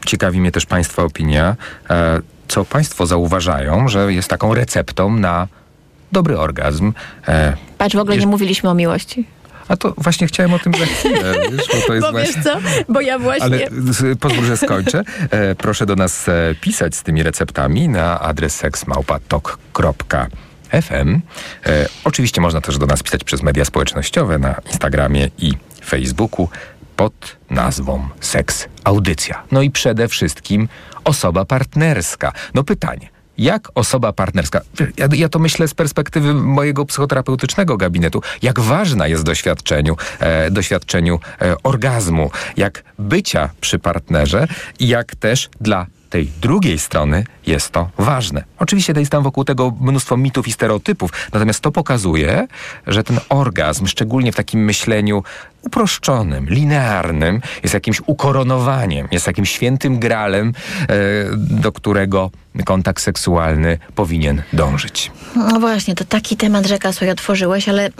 Speaker 6: Ciekawi mnie też Państwa opinia. E, Co Państwo zauważają, że jest taką receptą na dobry orgazm? E,
Speaker 7: Patrz, w ogóle nie mówiliśmy o miłości.
Speaker 6: A to właśnie chciałem o tym za chwilę, wiesz, bo to jest
Speaker 7: Bo wiesz
Speaker 6: właśnie...
Speaker 7: co? Bo ja właśnie...
Speaker 6: Ale pozwól, że skończę. E, proszę do nas e, pisać z tymi receptami na adres seksmałpatok.fm. E, oczywiście można też do nas pisać przez media społecznościowe na Instagramie i Facebooku pod nazwą Seks Audycja. No i przede wszystkim osoba partnerska. No pytanie. Jak osoba partnerska, ja, ja to myślę z perspektywy mojego psychoterapeutycznego gabinetu, jak ważna jest doświadczeniu, e, doświadczeniu e, orgazmu, jak bycia przy partnerze jak też dla tej drugiej strony jest to ważne. Oczywiście jest tam wokół tego mnóstwo mitów i stereotypów, natomiast to pokazuje, że ten orgazm, szczególnie w takim myśleniu uproszczonym, linearnym, jest jakimś ukoronowaniem, jest jakimś świętym gralem, e, do którego kontakt seksualny powinien dążyć.
Speaker 7: No właśnie, to taki temat rzeka sobie otworzyłeś, ale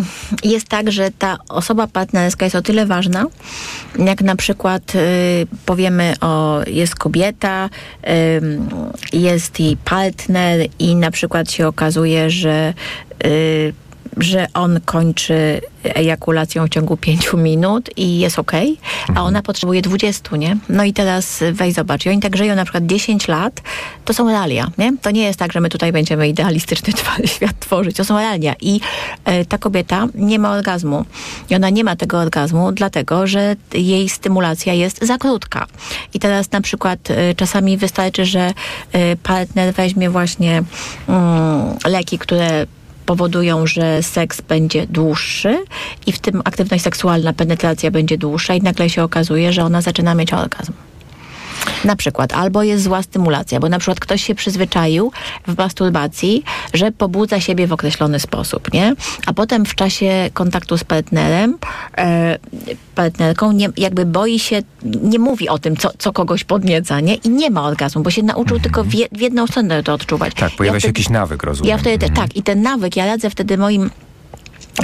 Speaker 7: jest tak, że ta osoba partnerska jest o tyle ważna, jak na przykład y, powiemy o jest kobieta, y, jest jej partner i na przykład się okazuje, że y, że on kończy ejakulacją w ciągu pięciu minut i jest ok, a
Speaker 6: Mhm.
Speaker 7: ona potrzebuje 20, nie? No i teraz weź zobacz, i oni tak żyją na przykład 10 lat, to są realia, nie? To nie jest tak, że my tutaj będziemy idealistyczny świat tworzyć, to są realia i e, ta kobieta nie ma orgazmu i ona nie ma tego orgazmu dlatego, że jej stymulacja jest za krótka. I teraz na przykład e, czasami wystarczy, że e, partner weźmie właśnie mm, leki, które powodują, że seks będzie dłuższy i w tym aktywność seksualna, penetracja będzie dłuższa i nagle się okazuje, że ona zaczyna mieć orgazm. Na przykład, albo jest zła stymulacja, bo na przykład ktoś się przyzwyczaił w masturbacji, że pobudza siebie w określony sposób, nie? A potem w czasie kontaktu z partnerem, e, partnerką, nie, jakby boi się, nie mówi o tym, co, co kogoś podnieca, nie? I nie ma orgazmu, bo się nauczył tylko w, je, w jedną stronę to odczuwać.
Speaker 6: Tak, pojawia się
Speaker 7: wtedy-
Speaker 6: jakiś nawyk, rozumiem.
Speaker 7: ja wtedy też, tak. I ten nawyk, ja radzę wtedy moim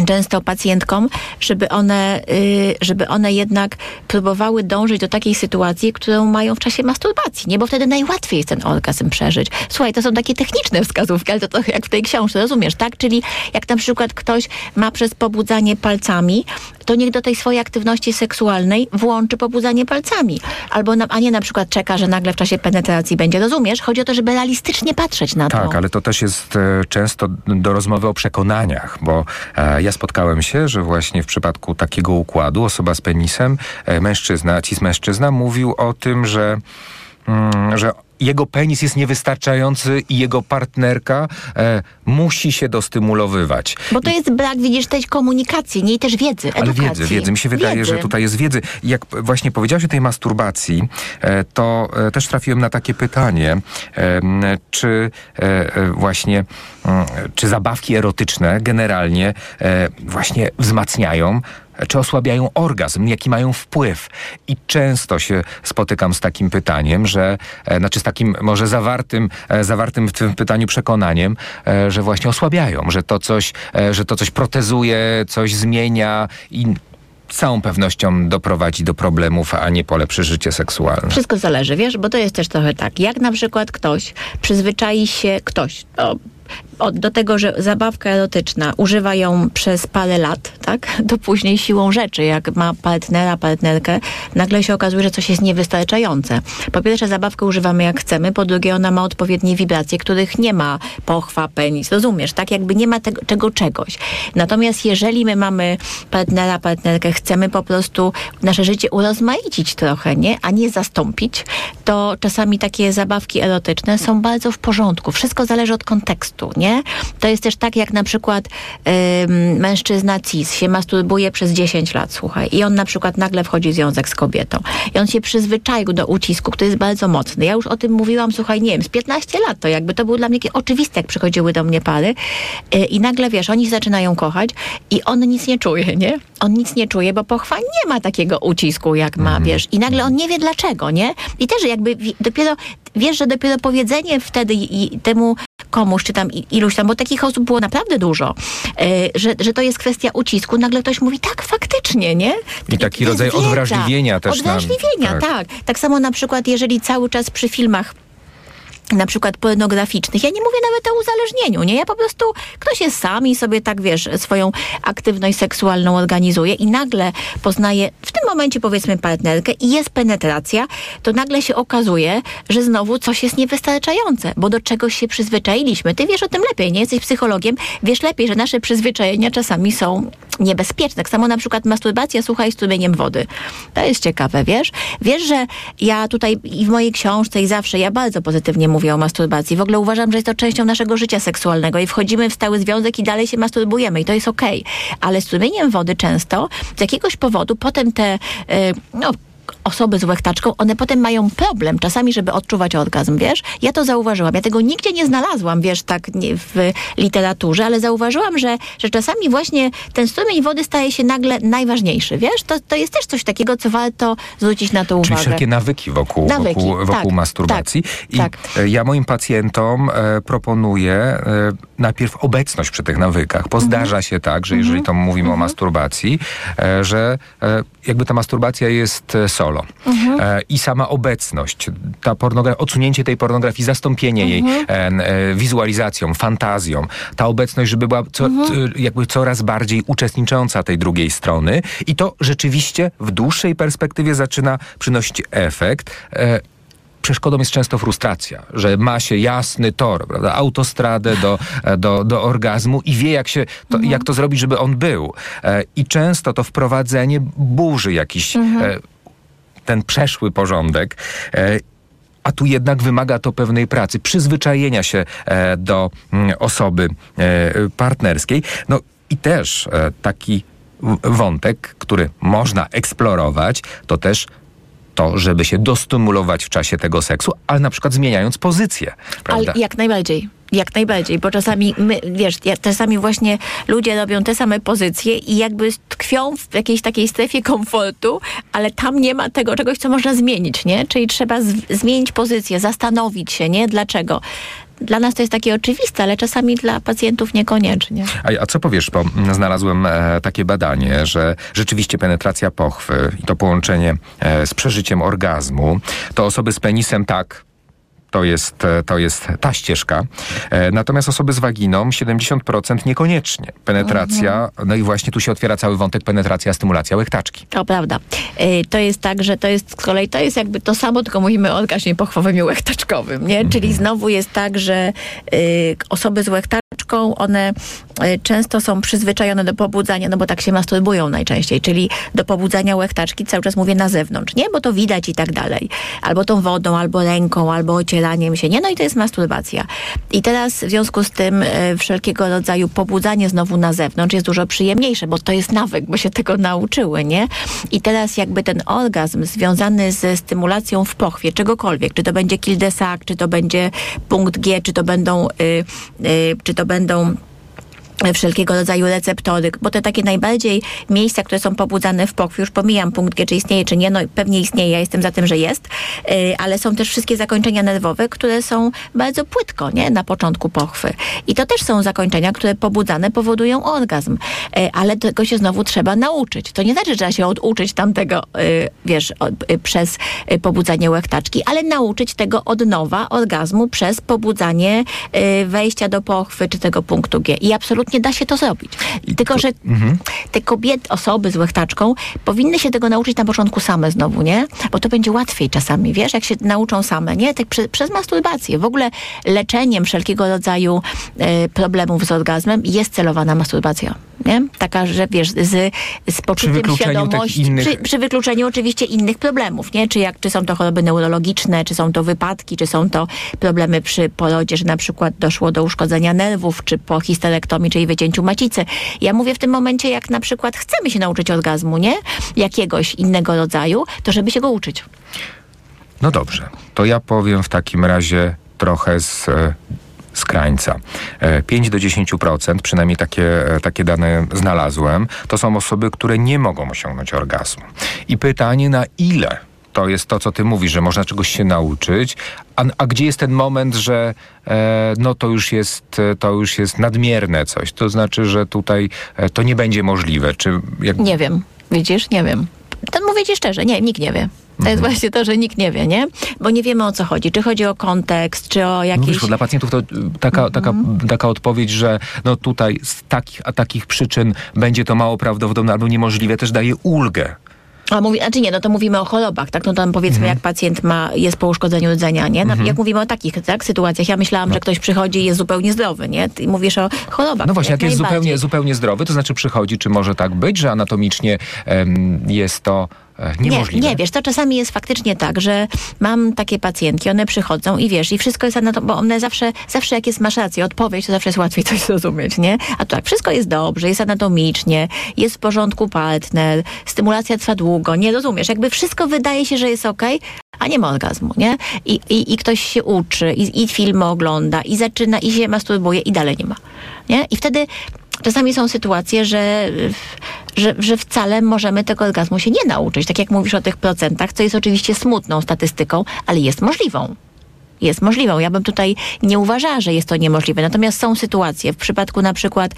Speaker 7: często pacjentkom, żeby one, y, żeby one jednak próbowały dążyć do takiej sytuacji, którą mają w czasie masturbacji, nie? Bo wtedy najłatwiej jest ten orgazm przeżyć. Słuchaj, to są takie techniczne wskazówki, ale to trochę jak w tej książce, rozumiesz, tak? Czyli jak na przykład ktoś ma przez pobudzanie palcami, to niech do tej swojej aktywności seksualnej włączy pobudzanie palcami. Albo, na, a nie na przykład czeka, że nagle w czasie penetracji będzie, rozumiesz? Chodzi o to, żeby realistycznie patrzeć na to.
Speaker 6: Tak, ale to też jest e, często do rozmowy o przekonaniach, bo e, ja spotkałem się, że właśnie w przypadku takiego układu osoba z penisem, e, mężczyzna, cis mężczyzna mówił o tym, że, mm, że jego penis jest niewystarczający i jego partnerka e, musi się dostymulowywać.
Speaker 7: Bo to jest brak, widzisz, tej komunikacji, nie i też wiedzy,
Speaker 6: Ale
Speaker 7: edukacji.
Speaker 6: wiedzy, wiedzy. Mi się wydaje,
Speaker 7: Wiedzy.
Speaker 6: że tutaj jest wiedzy. I Jak właśnie powiedziałeś o tej masturbacji, e, to e, też trafiłem na takie pytanie, czy e, e, właśnie, mm, czy zabawki erotyczne generalnie e, właśnie wzmacniają czy osłabiają orgazm, jaki mają wpływ. I często się spotykam z takim pytaniem, że, e, znaczy z takim może zawartym, e, zawartym w tym pytaniu przekonaniem, e, że właśnie osłabiają, że to coś, że to coś protezuje, coś zmienia i całą pewnością doprowadzi do problemów, a nie polepszy życie seksualne.
Speaker 7: Wszystko zależy, wiesz, bo to jest też trochę tak. Jak na przykład ktoś przyzwyczai się, ktoś, o, o, do tego, że zabawka erotyczna używa ją przez parę lat, tak? To później siłą rzeczy, jak ma partnera, partnerkę, nagle się okazuje, że coś jest niewystarczające. Po pierwsze, zabawkę używamy jak chcemy, po drugie, ona ma odpowiednie wibracje, których nie ma pochwa, penis, rozumiesz, tak? Jakby nie ma tego, tego czegoś. Natomiast jeżeli my mamy partnera, partnerkę, chcemy po prostu nasze życie urozmaicić trochę, nie? A nie zastąpić, to czasami takie zabawki erotyczne są bardzo w porządku. Wszystko zależy od kontekstu, nie? To jest też tak, jak na przykład ym, mężczyzna cis się masturbuje przez 10 lat, słuchaj, i on na przykład nagle wchodzi w związek z kobietą. I on się przyzwyczaił do ucisku, który jest bardzo mocny. Ja już o tym mówiłam, słuchaj, nie wiem, z 15 lat to jakby to było dla mnie takie oczywiste, jak przychodziły do mnie pary yy, i nagle, wiesz, oni zaczynają kochać i on nic nie czuje, nie? On nic nie czuje, bo pochwa nie ma takiego ucisku, jak ma, wiesz, i nagle on nie wie dlaczego, nie? I też jakby dopiero, wiesz, że dopiero powiedzenie wtedy temu komuś, czy tam iluś tam, bo takich osób było naprawdę dużo, yy, że, że to jest kwestia ucisku, nagle ktoś mówi, tak, faktycznie, nie?
Speaker 6: I taki rodzaj
Speaker 7: wiedza.
Speaker 6: odwrażliwienia też nam-
Speaker 7: Odwrażliwienia,
Speaker 6: tak.
Speaker 7: tak. tak. samo na przykład, jeżeli cały czas przy filmach na przykład pornograficznych. Ja nie mówię nawet o uzależnieniu, nie? Ja po prostu, ktoś jest sam i sobie tak, wiesz, swoją aktywność seksualną organizuje i nagle poznaje, w tym momencie powiedzmy partnerkę i jest penetracja, to nagle się okazuje, że znowu coś jest niewystarczające, bo do czegoś się przyzwyczailiśmy. Ty wiesz o tym lepiej, nie? Jesteś psychologiem, wiesz lepiej, że nasze przyzwyczajenia czasami są niebezpieczne. Tak samo na przykład masturbacja, słuchaj, strumieniem wody. To jest ciekawe, wiesz? Wiesz, że ja tutaj i w mojej książce i zawsze, ja bardzo pozytywnie mówię o masturbacji. W ogóle uważam, że jest to częścią naszego życia seksualnego i wchodzimy w stały związek i dalej się masturbujemy i to jest okej. Ale strumieniem wody często z jakiegoś powodu potem te, y, no, osoby z łechtaczką, one potem mają problem czasami, żeby odczuwać orgazm, wiesz? Ja to zauważyłam. Ja tego nigdzie nie znalazłam, wiesz, tak nie, w literaturze, ale zauważyłam, że, że czasami właśnie ten strumień wody staje się nagle najważniejszy, wiesz? To, to jest też coś takiego, co warto zwrócić na to
Speaker 6: Czyli
Speaker 7: uwagę.
Speaker 6: wszelkie nawyki wokół,
Speaker 7: Nawyki,
Speaker 6: wokół, wokół
Speaker 7: tak,
Speaker 6: masturbacji.
Speaker 7: tak,
Speaker 6: I
Speaker 7: tak.
Speaker 6: e, ja moim pacjentom e, proponuję e, najpierw obecność przy tych nawykach, bo
Speaker 7: Mhm.
Speaker 6: zdarza się tak, że jeżeli to mówimy o masturbacji, e, że e, jakby ta masturbacja jest e, solo.
Speaker 7: Mhm.
Speaker 6: E, I sama obecność, ta pornogra- odsunięcie tej pornografii, zastąpienie
Speaker 7: Mhm.
Speaker 6: jej e, wizualizacją, fantazją, ta obecność, żeby była co,
Speaker 7: Mhm.
Speaker 6: t, jakby coraz bardziej uczestnicząca tej drugiej strony i to rzeczywiście w dłuższej perspektywie zaczyna przynosić efekt. E, Przeszkodą jest często frustracja, że ma się jasny tor, prawda, autostradę do, e, do, do orgazmu i wie, jak, się to, jak to zrobić, żeby on był. E, I często to wprowadzenie burzy jakiś e, ten przeszły porządek. E, a tu jednak wymaga to pewnej pracy, przyzwyczajenia się e, do mm, osoby e, partnerskiej. No i też taki wątek, który można eksplorować, to też to, żeby się dostymulować w czasie tego seksu, ale na przykład zmieniając pozycję. Prawda?
Speaker 7: Ale jak najbardziej. Jak najbardziej, bo czasami my, wiesz, czasami właśnie ludzie robią te same pozycje i jakby tkwią w jakiejś takiej strefie komfortu, ale tam nie ma tego czegoś, co można zmienić, nie? Czyli trzeba zmienić pozycję, zastanowić się, nie? Dlaczego? Dla nas to jest takie oczywiste, ale czasami dla pacjentów niekoniecznie.
Speaker 6: A, a co powiesz, bo znalazłem e, takie badanie, że rzeczywiście penetracja pochwy i to połączenie e, z przeżyciem orgazmu, to osoby z penisem tak. To jest, e, to jest ta ścieżka. E, natomiast osoby z waginą 70% niekoniecznie. Penetracja, no i właśnie tu się otwiera cały wątek penetracja, stymulacja łechtaczki.
Speaker 7: To prawda. Y, To jest tak, że to jest z kolei to jest jakby to samo, tylko mówimy o orgazmie pochwowym i łechtaczkowym, nie? Czyli znowu jest tak, że osoby z łechtaczką, one y, często są przyzwyczajone do pobudzania, no bo tak się masturbują najczęściej, czyli do pobudzania łechtaczki, cały czas mówię na zewnątrz, nie? Bo to widać i tak dalej. Albo tą wodą, albo ręką, albo ocieraniem się, nie? No i to jest masturbacja. I teraz w związku z tym y, wszelkiego rodzaju pobudzanie znowu na zewnątrz jest dużo przyjemniejsze, bo to jest nawyk, bo się tego nauczyły, nie? I teraz jakby ten orgazm związany ze stymulacją w pochwie, czegokolwiek, czy to będzie sac, czy to będzie punkt G, czy to będą, y, y, czy to 奔东 wszelkiego rodzaju receptory, bo te takie najbardziej miejsca, które są pobudzane w pochwie, już pomijam punkt G, czy istnieje, czy nie, no pewnie istnieje, ja jestem za tym, że jest, yy, ale są też wszystkie zakończenia nerwowe, które są bardzo płytko, nie, na początku pochwy. I to też są zakończenia, które pobudzane powodują orgazm, yy, ale tego się znowu trzeba nauczyć. To nie znaczy, że trzeba się oduczyć tamtego, yy, wiesz, przez pobudzanie łechtaczki, ale nauczyć tego od nowa orgazmu przez pobudzanie wejścia do pochwy, czy tego punktu G. I absolutnie da się to zrobić. Tylko, że te kobiety, osoby z łechtaczką powinny się tego nauczyć na początku same znowu, nie? Bo to będzie łatwiej czasami, wiesz, jak się nauczą same, nie? Tak prze, przez masturbację. W ogóle leczeniem wszelkiego rodzaju e, problemów z orgazmem jest celowana masturbacja, nie? Taka, że wiesz, z, z poczuciem świadomości,
Speaker 6: innych-
Speaker 7: przy, przy wykluczeniu oczywiście innych problemów, nie? Czy, jak, czy są to choroby neurologiczne, czy są to wypadki, czy są to problemy przy porodzie, że na przykład doszło do uszkodzenia nerwów, czy po histerektomii, czyli wycięciu macicy. Ja mówię w tym momencie, jak na przykład chcemy się nauczyć orgazmu, nie? Jakiegoś innego rodzaju, to żeby się go uczyć.
Speaker 6: No dobrze, to ja powiem w takim razie trochę z, e, z krańca. E, 5 do 10%, przynajmniej takie, e, takie dane znalazłem, to są osoby, które nie mogą osiągnąć orgazmu. I pytanie, na ile to jest to, co ty mówisz, że można czegoś się nauczyć, a, a gdzie jest ten moment, że e, no to już jest, e, to już jest nadmierne coś, to znaczy, że tutaj e, to nie będzie możliwe, czy jak...
Speaker 7: Nie wiem. Widzisz? Nie wiem. To mówię ci szczerze, nie, nikt nie wie. To jest właśnie to, że nikt nie wie, nie? Bo nie wiemy o co chodzi. Czy chodzi o kontekst, czy o
Speaker 6: No
Speaker 7: jakieś...
Speaker 6: wiesz, bo dla pacjentów to y, taka, taka,
Speaker 7: Mhm.
Speaker 6: taka odpowiedź, że no tutaj z takich, a takich przyczyn będzie to mało prawdopodobne albo niemożliwe, też daje ulgę.
Speaker 7: A mówi, znaczy nie, no to mówimy o chorobach, tak? No tam powiedzmy,
Speaker 6: Mhm.
Speaker 7: jak pacjent ma, jest po uszkodzeniu rdzenia, nie? No, Jak mówimy o takich tak, sytuacjach, ja myślałam, że ktoś przychodzi i jest zupełnie zdrowy, nie? Ty mówisz o chorobach.
Speaker 6: No właśnie, jak jest
Speaker 7: najbardziej.
Speaker 6: zupełnie, zupełnie zdrowy, to znaczy przychodzi, czy może tak być, że anatomicznie em, jest to niemożliwe?
Speaker 7: Nie, nie, wiesz, to czasami jest faktycznie tak, że mam takie pacjentki, one przychodzą i wiesz, i wszystko jest to, bo one zawsze, zawsze jak jest, masz rację, odpowiedź, to zawsze jest łatwiej coś zrozumieć, nie? A tak, wszystko jest dobrze, jest anatomicznie, jest w porządku partner, stymulacja trwa długo, nie rozumiesz, jakby wszystko wydaje się, że jest ok, a nie ma orgazmu, nie? I, i, i ktoś się uczy, i, i filmy ogląda, i zaczyna, i się masturbuje, i dalej nie ma, nie? I wtedy czasami są sytuacje, że, że, że wcale możemy tego orgazmu się nie nauczyć. Tak jak mówisz o tych procentach, co jest oczywiście smutną statystyką, ale jest możliwą jest możliwą. Ja bym tutaj nie uważała, że jest to niemożliwe. Natomiast są sytuacje, w przypadku na przykład,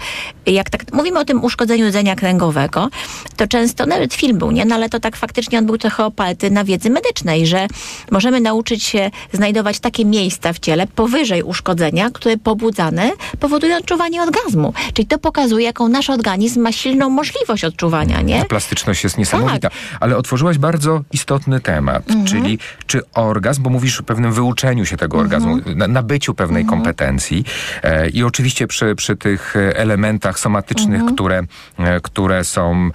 Speaker 7: jak tak mówimy o tym uszkodzeniu rdzenia kręgowego, to często nawet film był, nie? No ale to tak faktycznie on był trochę oparty na wiedzy medycznej, że możemy nauczyć się znajdować takie miejsca w ciele powyżej uszkodzenia, które pobudzane powodują odczuwanie orgazmu. Czyli to pokazuje, jaką nasz organizm ma silną możliwość odczuwania, nie?
Speaker 6: Ta plastyczność jest niesamowita. Tak. Ale otworzyłaś bardzo istotny temat, mhm. czyli czy orgazm, bo mówisz o pewnym wyuczeniu się tego mhm. orgazmu, na, nabyciu pewnej mhm. kompetencji. E, I oczywiście przy, przy tych elementach somatycznych, mhm. które, e, które są e,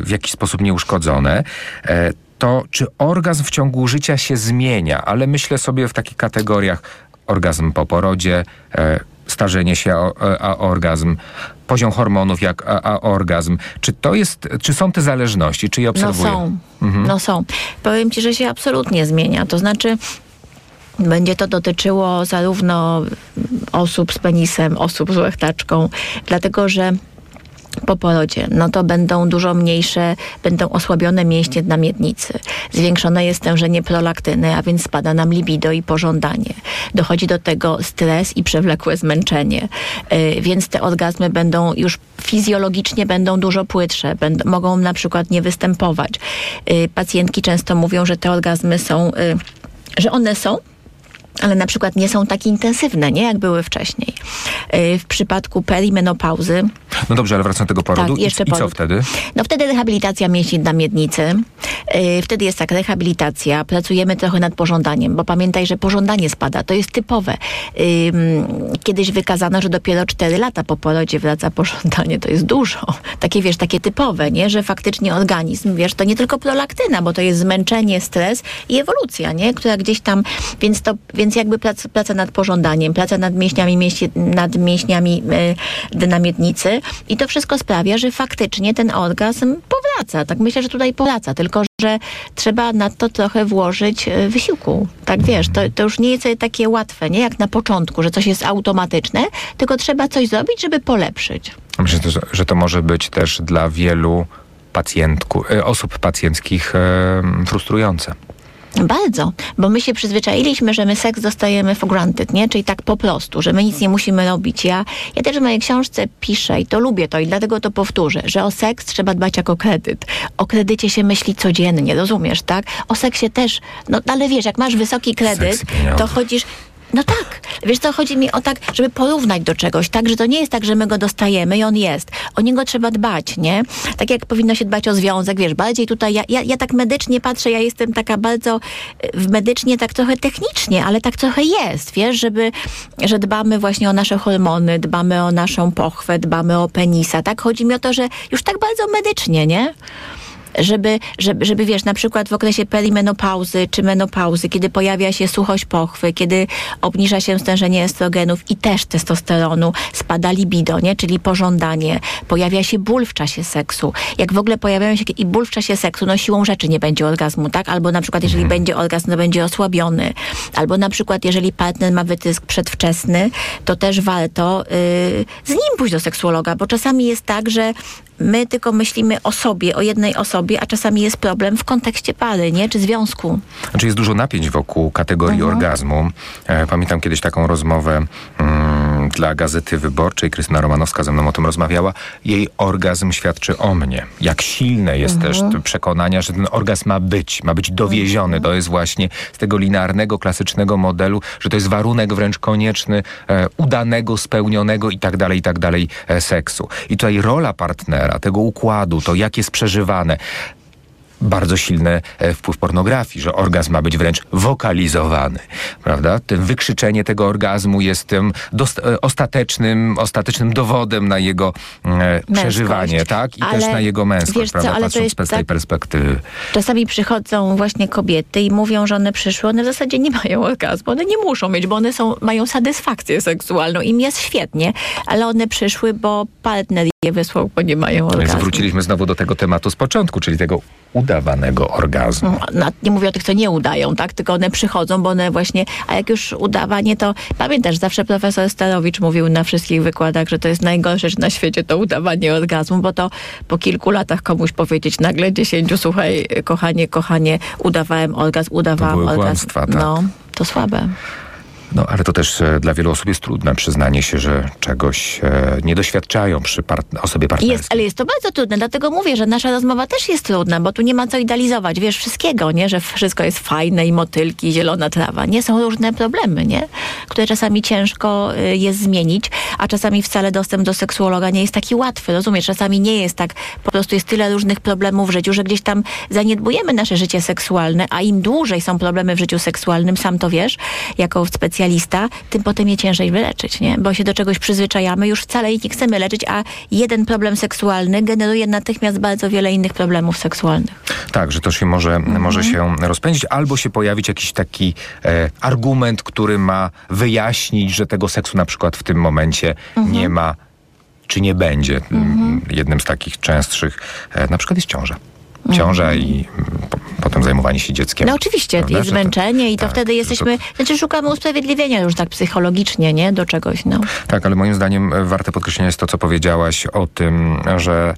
Speaker 6: w jakiś sposób nieuszkodzone, to czy orgazm w ciągu życia się zmienia, ale myślę sobie w takich kategoriach orgazm po porodzie, starzenie się a, a, orgazm, poziom hormonów jak a, a, orgazm. Czy to jest, czy są te zależności, czy je obserwuję?
Speaker 7: No są, mhm. no są. Powiem ci, że się absolutnie zmienia. To znaczy będzie to dotyczyło zarówno osób z penisem, osób z łechtaczką, dlatego że po porodzie, no to będą dużo mniejsze, będą osłabione mięśnie na miednicy. Zwiększone jest stężenie prolaktyny, a więc spada nam libido i pożądanie. Dochodzi do tego stres i przewlekłe zmęczenie. Yy, więc te orgazmy będą już fizjologicznie będą dużo płytsze, będą, mogą na przykład nie występować. Yy, pacjentki często mówią, że te orgazmy są, yy, że one są, ale na przykład nie są tak intensywne, nie jak były wcześniej. Y, w przypadku perimenopauzy.
Speaker 6: No dobrze, ale wracam do tego porodu. Tak, jeszcze I, I co wtedy?
Speaker 7: No wtedy rehabilitacja mięśni na miednicy. Y, wtedy jest tak, rehabilitacja. Pracujemy trochę nad pożądaniem, bo pamiętaj, że pożądanie spada. To jest typowe. Kiedyś wykazano, że dopiero 4 lata po porodzie wraca pożądanie. To jest dużo. Takie, wiesz, takie typowe, nie? Że faktycznie organizm, wiesz, to nie tylko prolaktyna, bo to jest zmęczenie, stres i ewolucja, nie? Która gdzieś tam, więc to więc jakby praca, praca nad pożądaniem, praca nad mięśniami, mięśnie, nad mięśniami y, na miednicy i to wszystko sprawia, że faktycznie ten orgazm powraca. Tak myślę, że tutaj powraca, tylko że trzeba na to trochę włożyć e, wysiłku. Tak wiesz, to, to już nie jest takie łatwe, nie jak na początku, że coś jest automatyczne, tylko trzeba coś zrobić, żeby polepszyć.
Speaker 6: Myślę, że to może być też dla wielu pacjentku, e, osób pacjenckich frustrujące.
Speaker 7: Bardzo, bo my się przyzwyczailiśmy, że my seks dostajemy for granted, nie? Czyli tak po prostu, że my nic nie musimy robić. Ja, ja też w mojej książce piszę i to lubię to i dlatego to powtórzę, że o seks trzeba dbać jako kredyt. O kredycie się myśli codziennie, rozumiesz, tak? O seksie też, no ale wiesz, jak masz wysoki kredyt, to chodzisz, no tak. Wiesz co, chodzi mi o tak, żeby porównać do czegoś, tak, że to nie jest tak, że my go dostajemy i on jest. O niego trzeba dbać, nie? Tak jak powinno się dbać o związek, wiesz, bardziej tutaj, ja, ja, ja tak medycznie patrzę, ja jestem taka bardzo w medycznie tak trochę technicznie, ale tak trochę jest, wiesz, żeby, że dbamy właśnie o nasze hormony, dbamy o naszą pochwę, dbamy o penisa, tak? Chodzi mi o to, że już tak bardzo medycznie, nie? Żeby, żeby, żeby wiesz, na przykład w okresie perimenopauzy czy menopauzy, kiedy pojawia się suchość pochwy, kiedy obniża się stężenie estrogenów i też testosteronu, spada libido, nie? czyli pożądanie, pojawia się ból w czasie seksu. Jak w ogóle pojawiają się i ból w czasie seksu, no siłą rzeczy nie będzie orgazmu, tak? Albo na przykład jeżeli mhm. będzie orgazm, to będzie osłabiony. Albo na przykład jeżeli partner ma wytysk przedwczesny, to też warto yy, z nim pójść do seksuologa, bo czasami jest tak, że my tylko myślimy o sobie, o jednej osobie, a czasami jest problem w kontekście pary, nie? Czy związku.
Speaker 6: Znaczy jest dużo napięć wokół kategorii mhm. orgazmu. E, pamiętam kiedyś taką rozmowę mm, dla Gazety Wyborczej. Krystyna Romanowska ze mną o tym rozmawiała. Jej orgazm świadczy o mnie. Jak silne jest mhm. też przekonania, że ten orgazm ma być, ma być dowieziony. Mhm. To jest właśnie z tego linearnego, klasycznego modelu, że to jest warunek wręcz konieczny e, udanego, spełnionego i tak dalej, i tak dalej e, seksu. I tutaj rola partnera, tego układu, to jak jest przeżywane bardzo silny e, wpływ pornografii, że orgazm ma być wręcz wokalizowany, prawda? Tym wykrzyczenie tego orgazmu jest tym e, ostatecznym, ostatecznym dowodem na jego e, przeżywanie, tak? I
Speaker 7: Ale
Speaker 6: też na jego męskość,
Speaker 7: wiesz co,
Speaker 6: prawda?
Speaker 7: ale to
Speaker 6: Patrząc
Speaker 7: jest
Speaker 6: z tej
Speaker 7: tak-
Speaker 6: perspektywy.
Speaker 7: Czasami przychodzą właśnie kobiety i mówią, że one przyszły, one w zasadzie nie mają orgazmu, one nie muszą mieć, bo one są, mają satysfakcję seksualną, im jest świetnie, ale one przyszły, bo partner je wysłał, bo nie mają
Speaker 6: Więc
Speaker 7: orgazmu.
Speaker 6: wróciliśmy znowu do tego tematu z początku, czyli tego udawanego orgazmu.
Speaker 7: No, nie mówię o tych, co nie udają, tak? Tylko one przychodzą, bo one właśnie, a jak już udawanie, to pamiętasz, zawsze profesor Starowicz mówił na wszystkich wykładach, że to jest najgorsza rzecz na świecie, to udawanie orgazmu, bo to po kilku latach komuś powiedzieć nagle dziesięciu, słuchaj, kochanie, kochanie, udawałem orgazm, udawałam
Speaker 6: były
Speaker 7: orgazm.
Speaker 6: kłamstwa, tak.
Speaker 7: No, to słabe.
Speaker 6: No, ale to też e, dla wielu osób jest trudne przyznanie się, że czegoś e, nie doświadczają przy partn- osobie partnerskiej.
Speaker 7: Jest, ale jest to bardzo trudne, dlatego mówię, że nasza rozmowa też jest trudna, bo tu nie ma co idealizować, wiesz, wszystkiego, nie? Że wszystko jest fajne i motylki, i zielona trawa. Nie, są różne problemy, nie? Które czasami ciężko y, jest zmienić, a czasami wcale dostęp do seksuologa nie jest taki łatwy, rozumiesz? Czasami nie jest tak, po prostu jest tyle różnych problemów w życiu, że gdzieś tam zaniedbujemy nasze życie seksualne, a im dłużej są problemy w życiu seksualnym, sam to wiesz, jako specjalista, tym potem je ciężej wyleczyć, nie? Bo się do czegoś przyzwyczajamy, już wcale ich nie chcemy leczyć, a jeden problem seksualny generuje natychmiast bardzo wiele innych problemów seksualnych.
Speaker 6: Tak, że to się może,
Speaker 7: Mhm.
Speaker 6: może się rozpędzić, albo się pojawić jakiś taki e, argument, który ma wyjaśnić, że tego seksu na przykład w tym momencie
Speaker 7: Mhm.
Speaker 6: nie ma, czy nie będzie. Mm, Jednym z takich częstszych e, na przykład jest ciąża. Ciąża i mm, po, potem zajmowanie się dzieckiem.
Speaker 7: No oczywiście,
Speaker 6: Prawda,
Speaker 7: jest
Speaker 6: że to-
Speaker 7: zmęczenie i to
Speaker 6: tak,
Speaker 7: wtedy
Speaker 6: że
Speaker 7: jesteśmy, znaczy szukamy usprawiedliwienia już tak psychologicznie, nie? Do czegoś, no.
Speaker 6: Tak, ale moim zdaniem e, warte podkreślenia jest to, co powiedziałaś o tym, że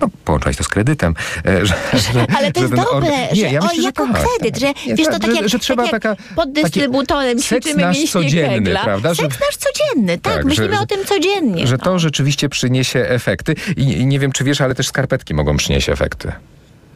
Speaker 6: no, połączać to z kredytem. e, Że, że,
Speaker 7: Ale to
Speaker 6: że
Speaker 7: jest dobre,
Speaker 6: orga-
Speaker 7: że
Speaker 6: Nie, ja
Speaker 7: o,
Speaker 6: myślę, że
Speaker 7: jako
Speaker 6: tak,
Speaker 7: kredyt,
Speaker 6: tak.
Speaker 7: że wiesz, to tak
Speaker 6: że,
Speaker 7: jak,
Speaker 6: że trzeba
Speaker 7: tak jak
Speaker 6: taka,
Speaker 7: pod dystrybutorem ćwiczymy
Speaker 6: nasz codzienny,
Speaker 7: Kegla.
Speaker 6: prawda? Że,
Speaker 7: Seks nasz codzienny, tak,
Speaker 6: Tak,
Speaker 7: myślimy
Speaker 6: że-
Speaker 7: o tym codziennie.
Speaker 6: że
Speaker 7: no.
Speaker 6: to rzeczywiście przyniesie efekty. I, I nie wiem, czy wiesz, ale też skarpetki mogą przynieść efekty.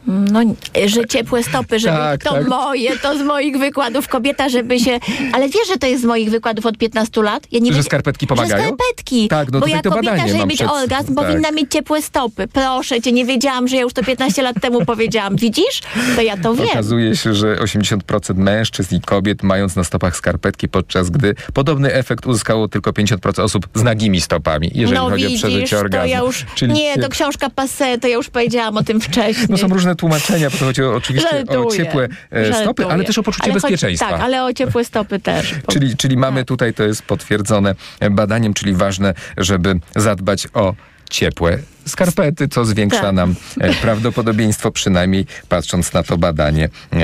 Speaker 7: No, że ciepłe stopy, żeby
Speaker 6: Tak,
Speaker 7: to
Speaker 6: tak.
Speaker 7: moje, to z moich wykładów kobieta, żeby się... Ale wiesz, że to jest z moich wykładów od 15 lat? Ja nie
Speaker 6: Że skarpetki pomagają?
Speaker 7: Że skarpetki.
Speaker 6: Tak, no
Speaker 7: bo ja kobieta, żeby mieć
Speaker 6: przed-
Speaker 7: orgazm,
Speaker 6: tak.
Speaker 7: powinna mieć ciepłe stopy. Proszę cię, nie wiedziałam, że ja już to 15 lat temu powiedziałam. Widzisz? To ja to wiem.
Speaker 6: Okazuje się, że 80% mężczyzn i kobiet mając na stopach skarpetki, podczas gdy podobny efekt uzyskało tylko 50% osób z nagimi stopami, jeżeli
Speaker 7: no
Speaker 6: chodzi
Speaker 7: widzisz,
Speaker 6: o przeżycie
Speaker 7: to
Speaker 6: orgazmu.
Speaker 7: ja już...
Speaker 6: Czyli
Speaker 7: nie, to książka passe, to ja już powiedziałam o tym wcześniej.
Speaker 6: No są różne tłumaczenia, bo to chodzi o, oczywiście o
Speaker 7: Żartuję,
Speaker 6: ciepłe e, stopy, ale też o poczucie
Speaker 7: Ale
Speaker 6: bezpieczeństwa.
Speaker 7: tak, ale o ciepłe stopy też.
Speaker 6: Czyli, czyli mamy
Speaker 7: Tak.
Speaker 6: tutaj, to jest potwierdzone badaniem, czyli ważne, żeby zadbać o ciepłe skarpety, co zwiększa
Speaker 7: Tak.
Speaker 6: nam e, prawdopodobieństwo, przynajmniej patrząc na to badanie e,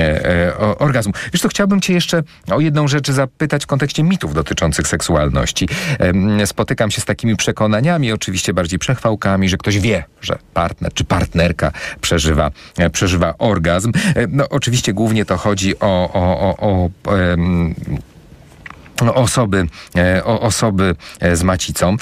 Speaker 6: e, o, orgazmu. Wiesz, to chciałbym cię jeszcze o jedną rzecz zapytać w kontekście mitów dotyczących seksualności. Spotykam się z takimi przekonaniami, oczywiście bardziej przechwałkami, że ktoś wie, że partner czy partnerka przeżywa, e, przeżywa orgazm. E, No oczywiście głównie to chodzi o, o, o, o em, osoby, e, osoby z macicą.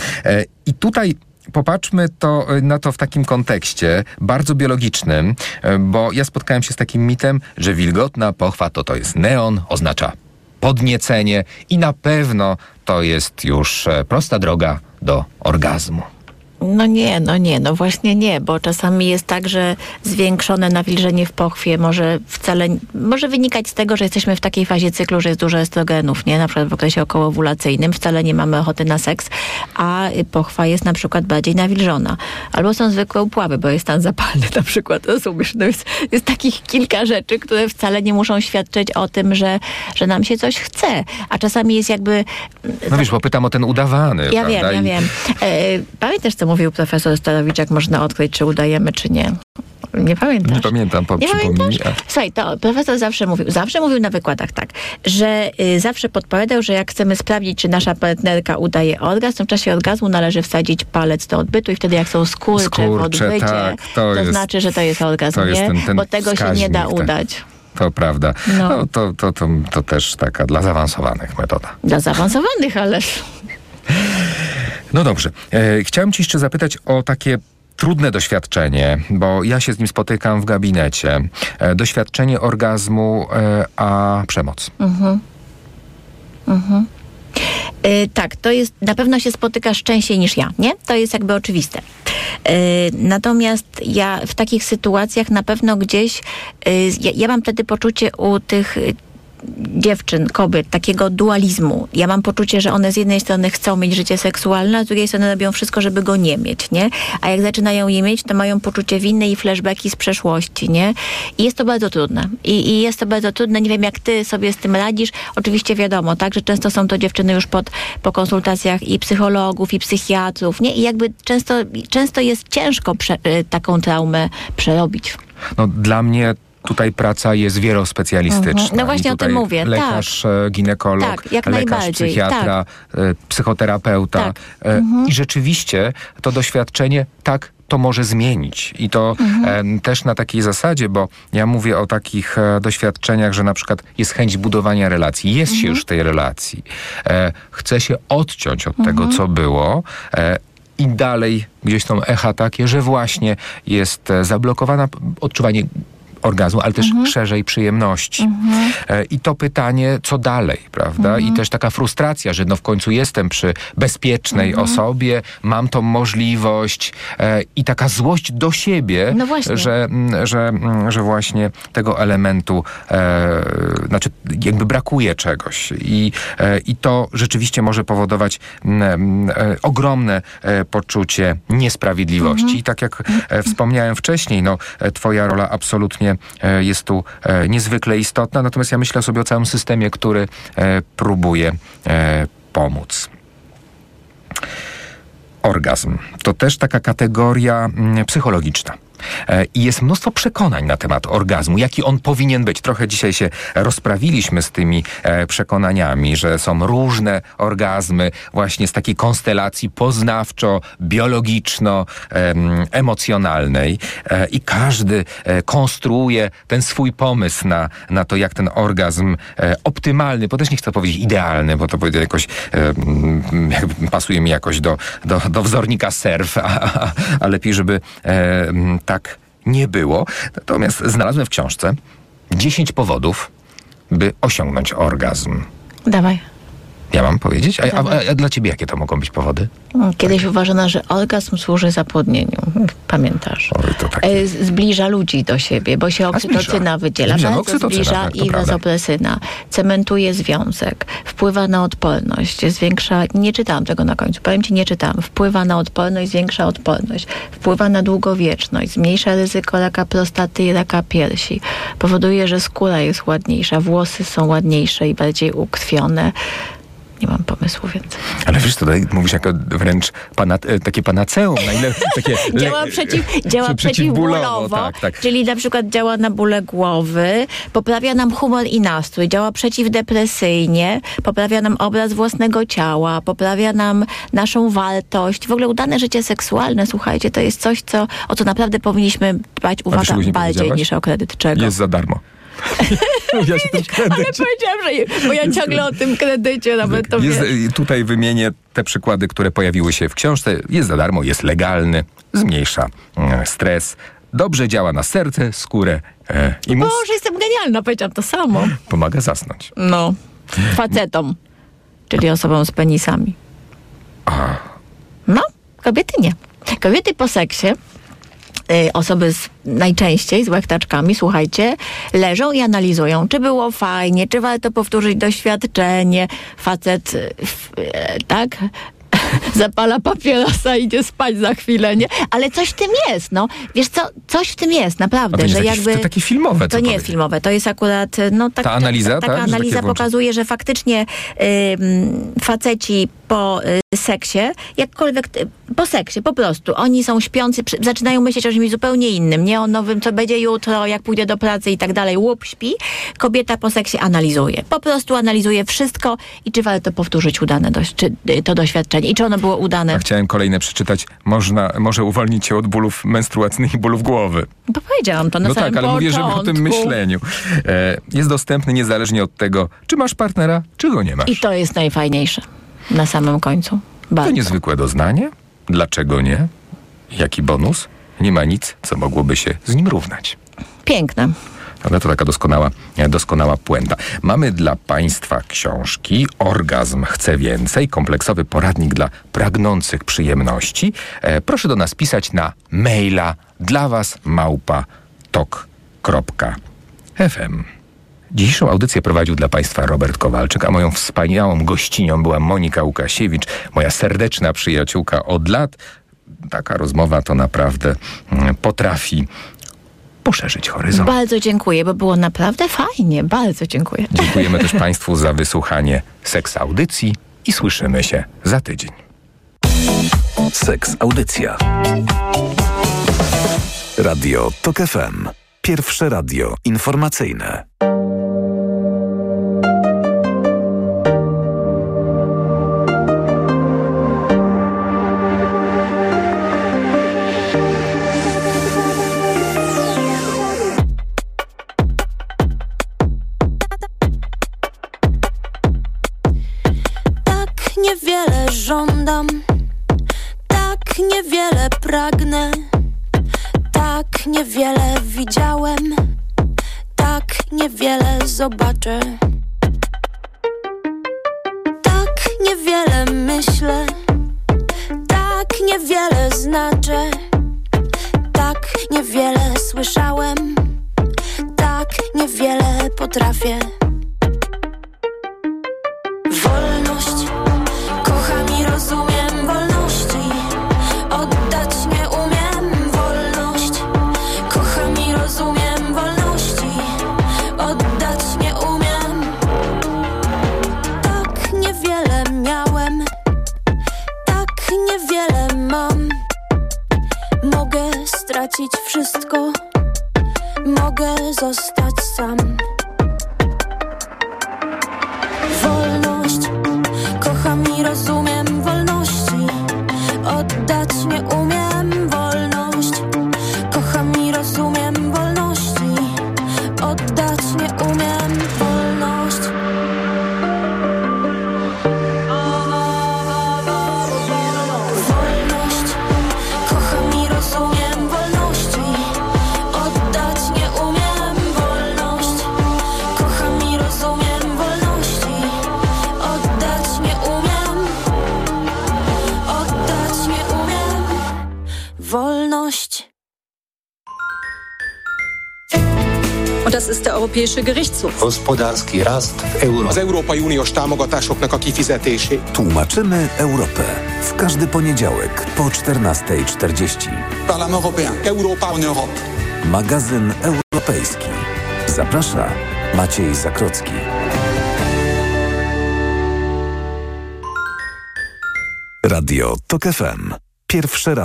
Speaker 6: I tutaj popatrzmy to, e, na to w takim kontekście bardzo biologicznym, e, bo ja spotkałem się z takim mitem, że wilgotna pochwa to to jest neon, oznacza podniecenie i na pewno to jest już e, prosta droga do orgazmu.
Speaker 7: No nie, no nie, no właśnie nie, bo czasami jest tak, że zwiększone nawilżenie w pochwie może wcale, może wynikać z tego, że jesteśmy w takiej fazie cyklu, że jest dużo estrogenów, nie? Na przykład w okresie okołowulacyjnym wcale nie mamy ochoty na seks, a pochwa jest na przykład bardziej nawilżona. Albo są zwykłe upławy, bo jest stan zapalny na przykład, rozumiesz? No jest, jest takich kilka rzeczy, które wcale nie muszą świadczyć o tym, że, że nam się coś chce, a czasami jest jakby
Speaker 6: No wiesz, bo pytam o ten udawany,
Speaker 7: ja
Speaker 6: prawda?
Speaker 7: wiem, ja
Speaker 6: I-
Speaker 7: wiem. E, pamiętasz, co mówił profesor Starowicz, jak można odkryć, czy udajemy, czy nie? Nie pamiętasz?
Speaker 6: Nie pamiętam, po,
Speaker 7: Nie pamiętasz? Słuchaj, to profesor zawsze mówił, zawsze mówił na wykładach tak, że y, zawsze podpowiadał, że jak chcemy sprawdzić, czy nasza partnerka udaje orgazm, to w czasie orgazmu należy wsadzić palec do odbytu i wtedy jak są skurcze, w
Speaker 6: Skurcze,
Speaker 7: odbycie,
Speaker 6: tak, to jest-
Speaker 7: znaczy, że to jest orgazm,
Speaker 6: to jest
Speaker 7: nie?
Speaker 6: ten- ten
Speaker 7: Bo tego się nie da
Speaker 6: tak.
Speaker 7: udać.
Speaker 6: To prawda.
Speaker 7: No.
Speaker 6: No. to, to, to, to też taka dla zaawansowanych metoda.
Speaker 7: Dla zaawansowanych, ale...
Speaker 6: No dobrze. E, chciałem Ci jeszcze zapytać o takie trudne doświadczenie, bo ja się z nim spotykam w gabinecie. E, doświadczenie orgazmu, e, a przemoc.
Speaker 7: Y, tak, to jest, na pewno się spotykasz częściej niż ja, nie? To jest jakby oczywiste. Natomiast ja w takich sytuacjach na pewno gdzieś, ja, ja mam wtedy poczucie u tych dziewczyn, kobiet, takiego dualizmu. Ja mam poczucie, że one z jednej strony chcą mieć życie seksualne, a z drugiej strony robią wszystko, żeby go nie mieć, nie? A jak zaczynają je mieć, to mają poczucie winy i flashbacki z przeszłości, nie? I jest to bardzo trudne. I, I, jest to bardzo trudne. Nie wiem, jak ty sobie z tym radzisz. Oczywiście wiadomo, tak, że często są to dziewczyny już pod, po konsultacjach i psychologów, i psychiatrów, nie? I jakby często, często jest ciężko prze, y, taką traumę przerobić.
Speaker 6: No, dla mnie tutaj praca jest wielospecjalistyczna. Mhm.
Speaker 7: No właśnie o tym mówię.
Speaker 6: Lekarz, tak. Ginekolog, tak, lekarz, psychiatra, tak. E, psychoterapeuta. Tak. E, mhm. I rzeczywiście to doświadczenie tak to może zmienić. I to mhm. e, też na takiej zasadzie, bo ja mówię o takich e, doświadczeniach, że na przykład jest chęć budowania relacji, jest mhm. się już w tej relacji, e, chce się odciąć od mhm. tego, co było. i dalej gdzieś są echa takie, że właśnie jest zablokowana odczuwanie orgazmu, ale też mhm. szerzej przyjemności. Mhm. E, I to pytanie, co dalej, prawda? Mhm. I też taka frustracja, że no w końcu jestem przy bezpiecznej mhm. osobie, mam tą możliwość e, i taka złość do siebie, no że, że, że właśnie tego elementu, e, znaczy jakby brakuje czegoś. I, e, I to rzeczywiście może powodować e, ogromne e, poczucie niesprawiedliwości. Mhm. I tak jak wspomniałem wcześniej, no twoja rola absolutnie E, jest tu e, niezwykle istotna. Natomiast ja myślę sobie o całym systemie, który e, próbuje pomóc. Orgazm to też taka kategoria mm, psychologiczna. E, I jest mnóstwo przekonań na temat orgazmu, jaki on powinien być. Trochę dzisiaj się rozprawiliśmy z tymi e, przekonaniami, że są różne orgazmy właśnie z takiej konstelacji poznawczo-biologiczno-emocjonalnej e, i każdy konstruuje ten swój pomysł na, na to, jak ten orgazm optymalny, bo też nie chcę powiedzieć idealny, bo to jakoś pasuje mi jakoś do, do, do wzornika surf, a, a, a lepiej, żeby tak nie było. Natomiast znalazłem w książce 10 powodów, by osiągnąć orgazm.
Speaker 7: Dawaj.
Speaker 6: Ja mam powiedzieć? A, a, a, dla ciebie jakie to mogą być powody?
Speaker 7: Kiedyś tak. uważano, że orgazm służy zapłodnieniu. Pamiętasz?
Speaker 6: Takie...
Speaker 7: Zbliża ludzi do siebie, bo się oksytocyna wydziela. Zbliża, no, oksytocyna, zbliża tak, i wazopresyna. Cementuje związek. Wpływa na odporność. Zwiększa... Nie czytałam tego na końcu. Powiem ci, nie czytałam. Wpływa na odporność, zwiększa odporność. Wpływa na długowieczność. Zmniejsza ryzyko raka prostaty i raka piersi. Powoduje, że skóra jest ładniejsza. Włosy są ładniejsze i bardziej ukrwione nie mam pomysłu więcej.
Speaker 6: Ale wiesz, tutaj mówisz jako wręcz pana, e, takie panaceum. Na ile, takie
Speaker 7: działa przeciw, działa przeciwbólowo, tak, tak. czyli na przykład działa na bóle głowy, poprawia nam humor i nastrój, działa przeciwdepresyjnie, poprawia nam obraz własnego ciała, poprawia nam naszą wartość. W ogóle udane życie seksualne, słuchajcie, to jest coś, co, o co naprawdę powinniśmy dbać uwagę bardziej niż o kredyt czego.
Speaker 6: Jest za darmo.
Speaker 7: Ja się tym Ale powiedziałam, że bo ja ciągle o tym kredycie nawet to
Speaker 6: jest, Tutaj wymienię te przykłady, które pojawiły się w książce. Jest za darmo, jest legalny, zmniejsza mm, stres, dobrze działa na serce, skórę e, i mózg.
Speaker 7: Boże, jestem genialna, powiedziałam to samo.
Speaker 6: Pomaga zasnąć.
Speaker 7: No, facetom, czyli osobom z penisami.
Speaker 6: A.
Speaker 7: No, kobiety nie. Kobiety po seksie osoby z, najczęściej z łechtaczkami, słuchajcie, leżą i analizują, czy było fajnie, czy warto powtórzyć doświadczenie. Facet, y, tak, zapala papierosa i idzie spać za chwilę, nie? Ale coś w tym jest, no. Wiesz co, coś w tym jest, naprawdę, że
Speaker 6: taki,
Speaker 7: jakby...
Speaker 6: To takie filmowe,
Speaker 7: To nie jest filmowe, to jest akurat, no tak...
Speaker 6: Ta analiza,
Speaker 7: Taka
Speaker 6: tak?
Speaker 7: analiza pokazuje, że faktycznie y, faceci po y, seksie, jakkolwiek, y, po seksie po prostu, oni są śpiący, przy, zaczynają myśleć o czymś zupełnie innym, nie o nowym, co będzie jutro, jak pójdę do pracy i tak dalej, łup śpi. Kobieta po seksie analizuje, po prostu analizuje wszystko i czy warto powtórzyć udane dość, czy, y, to doświadczenie i czy ono było udane.
Speaker 6: A chciałem kolejne przeczytać. Można, może uwolnić się od bólów menstruacyjnych i bólów głowy.
Speaker 7: Bo powiedziałam to na
Speaker 6: No tak, ale
Speaker 7: początku.
Speaker 6: mówię, żeby o tym myśleniu. E, jest dostępny niezależnie od tego, czy masz partnera, czy go nie masz.
Speaker 7: I to jest najfajniejsze na samym końcu. Bardzo.
Speaker 6: To niezwykłe doznanie. Dlaczego nie? Jaki bonus? Nie ma nic, co mogłoby się z nim równać.
Speaker 7: Piękne.
Speaker 6: Ale to taka doskonała, doskonała puenta. Mamy dla Państwa książki Orgazm chce więcej, kompleksowy poradnik dla pragnących przyjemności. E, proszę do nas pisać na maila dla Was małpa tok.fm. Dzisiejszą audycję prowadził dla Państwa Robert Kowalczyk, a moją wspaniałą gościnią była Monika Łukasiewicz, moja serdeczna przyjaciółka od lat. Taka rozmowa to naprawdę mm, potrafi poszerzyć horyzont.
Speaker 7: Bardzo dziękuję, bo było naprawdę fajnie. Bardzo dziękuję.
Speaker 6: Dziękujemy też Państwu za wysłuchanie seks audycji i słyszymy się za tydzień.
Speaker 5: Seks Audycja. Radio TOK FM. Pierwsze radio informacyjne.
Speaker 8: Zobaczę. Tak niewiele myślę, tak niewiele znaczę, tak niewiele
Speaker 9: Europäische Gerichtshof.
Speaker 10: Gospodarski rast w euro.
Speaker 11: Az Európai Uniós támogatásoknak a kifizetését.
Speaker 5: Tłumaczymy Europę. W każdy poniedziałek po 14.40.
Speaker 10: Parlement européen. Europa en Europe.
Speaker 5: Magazyn europejski. Zaprasza Maciej Zakrocki. Radio TOK FM. Pierwsze radio.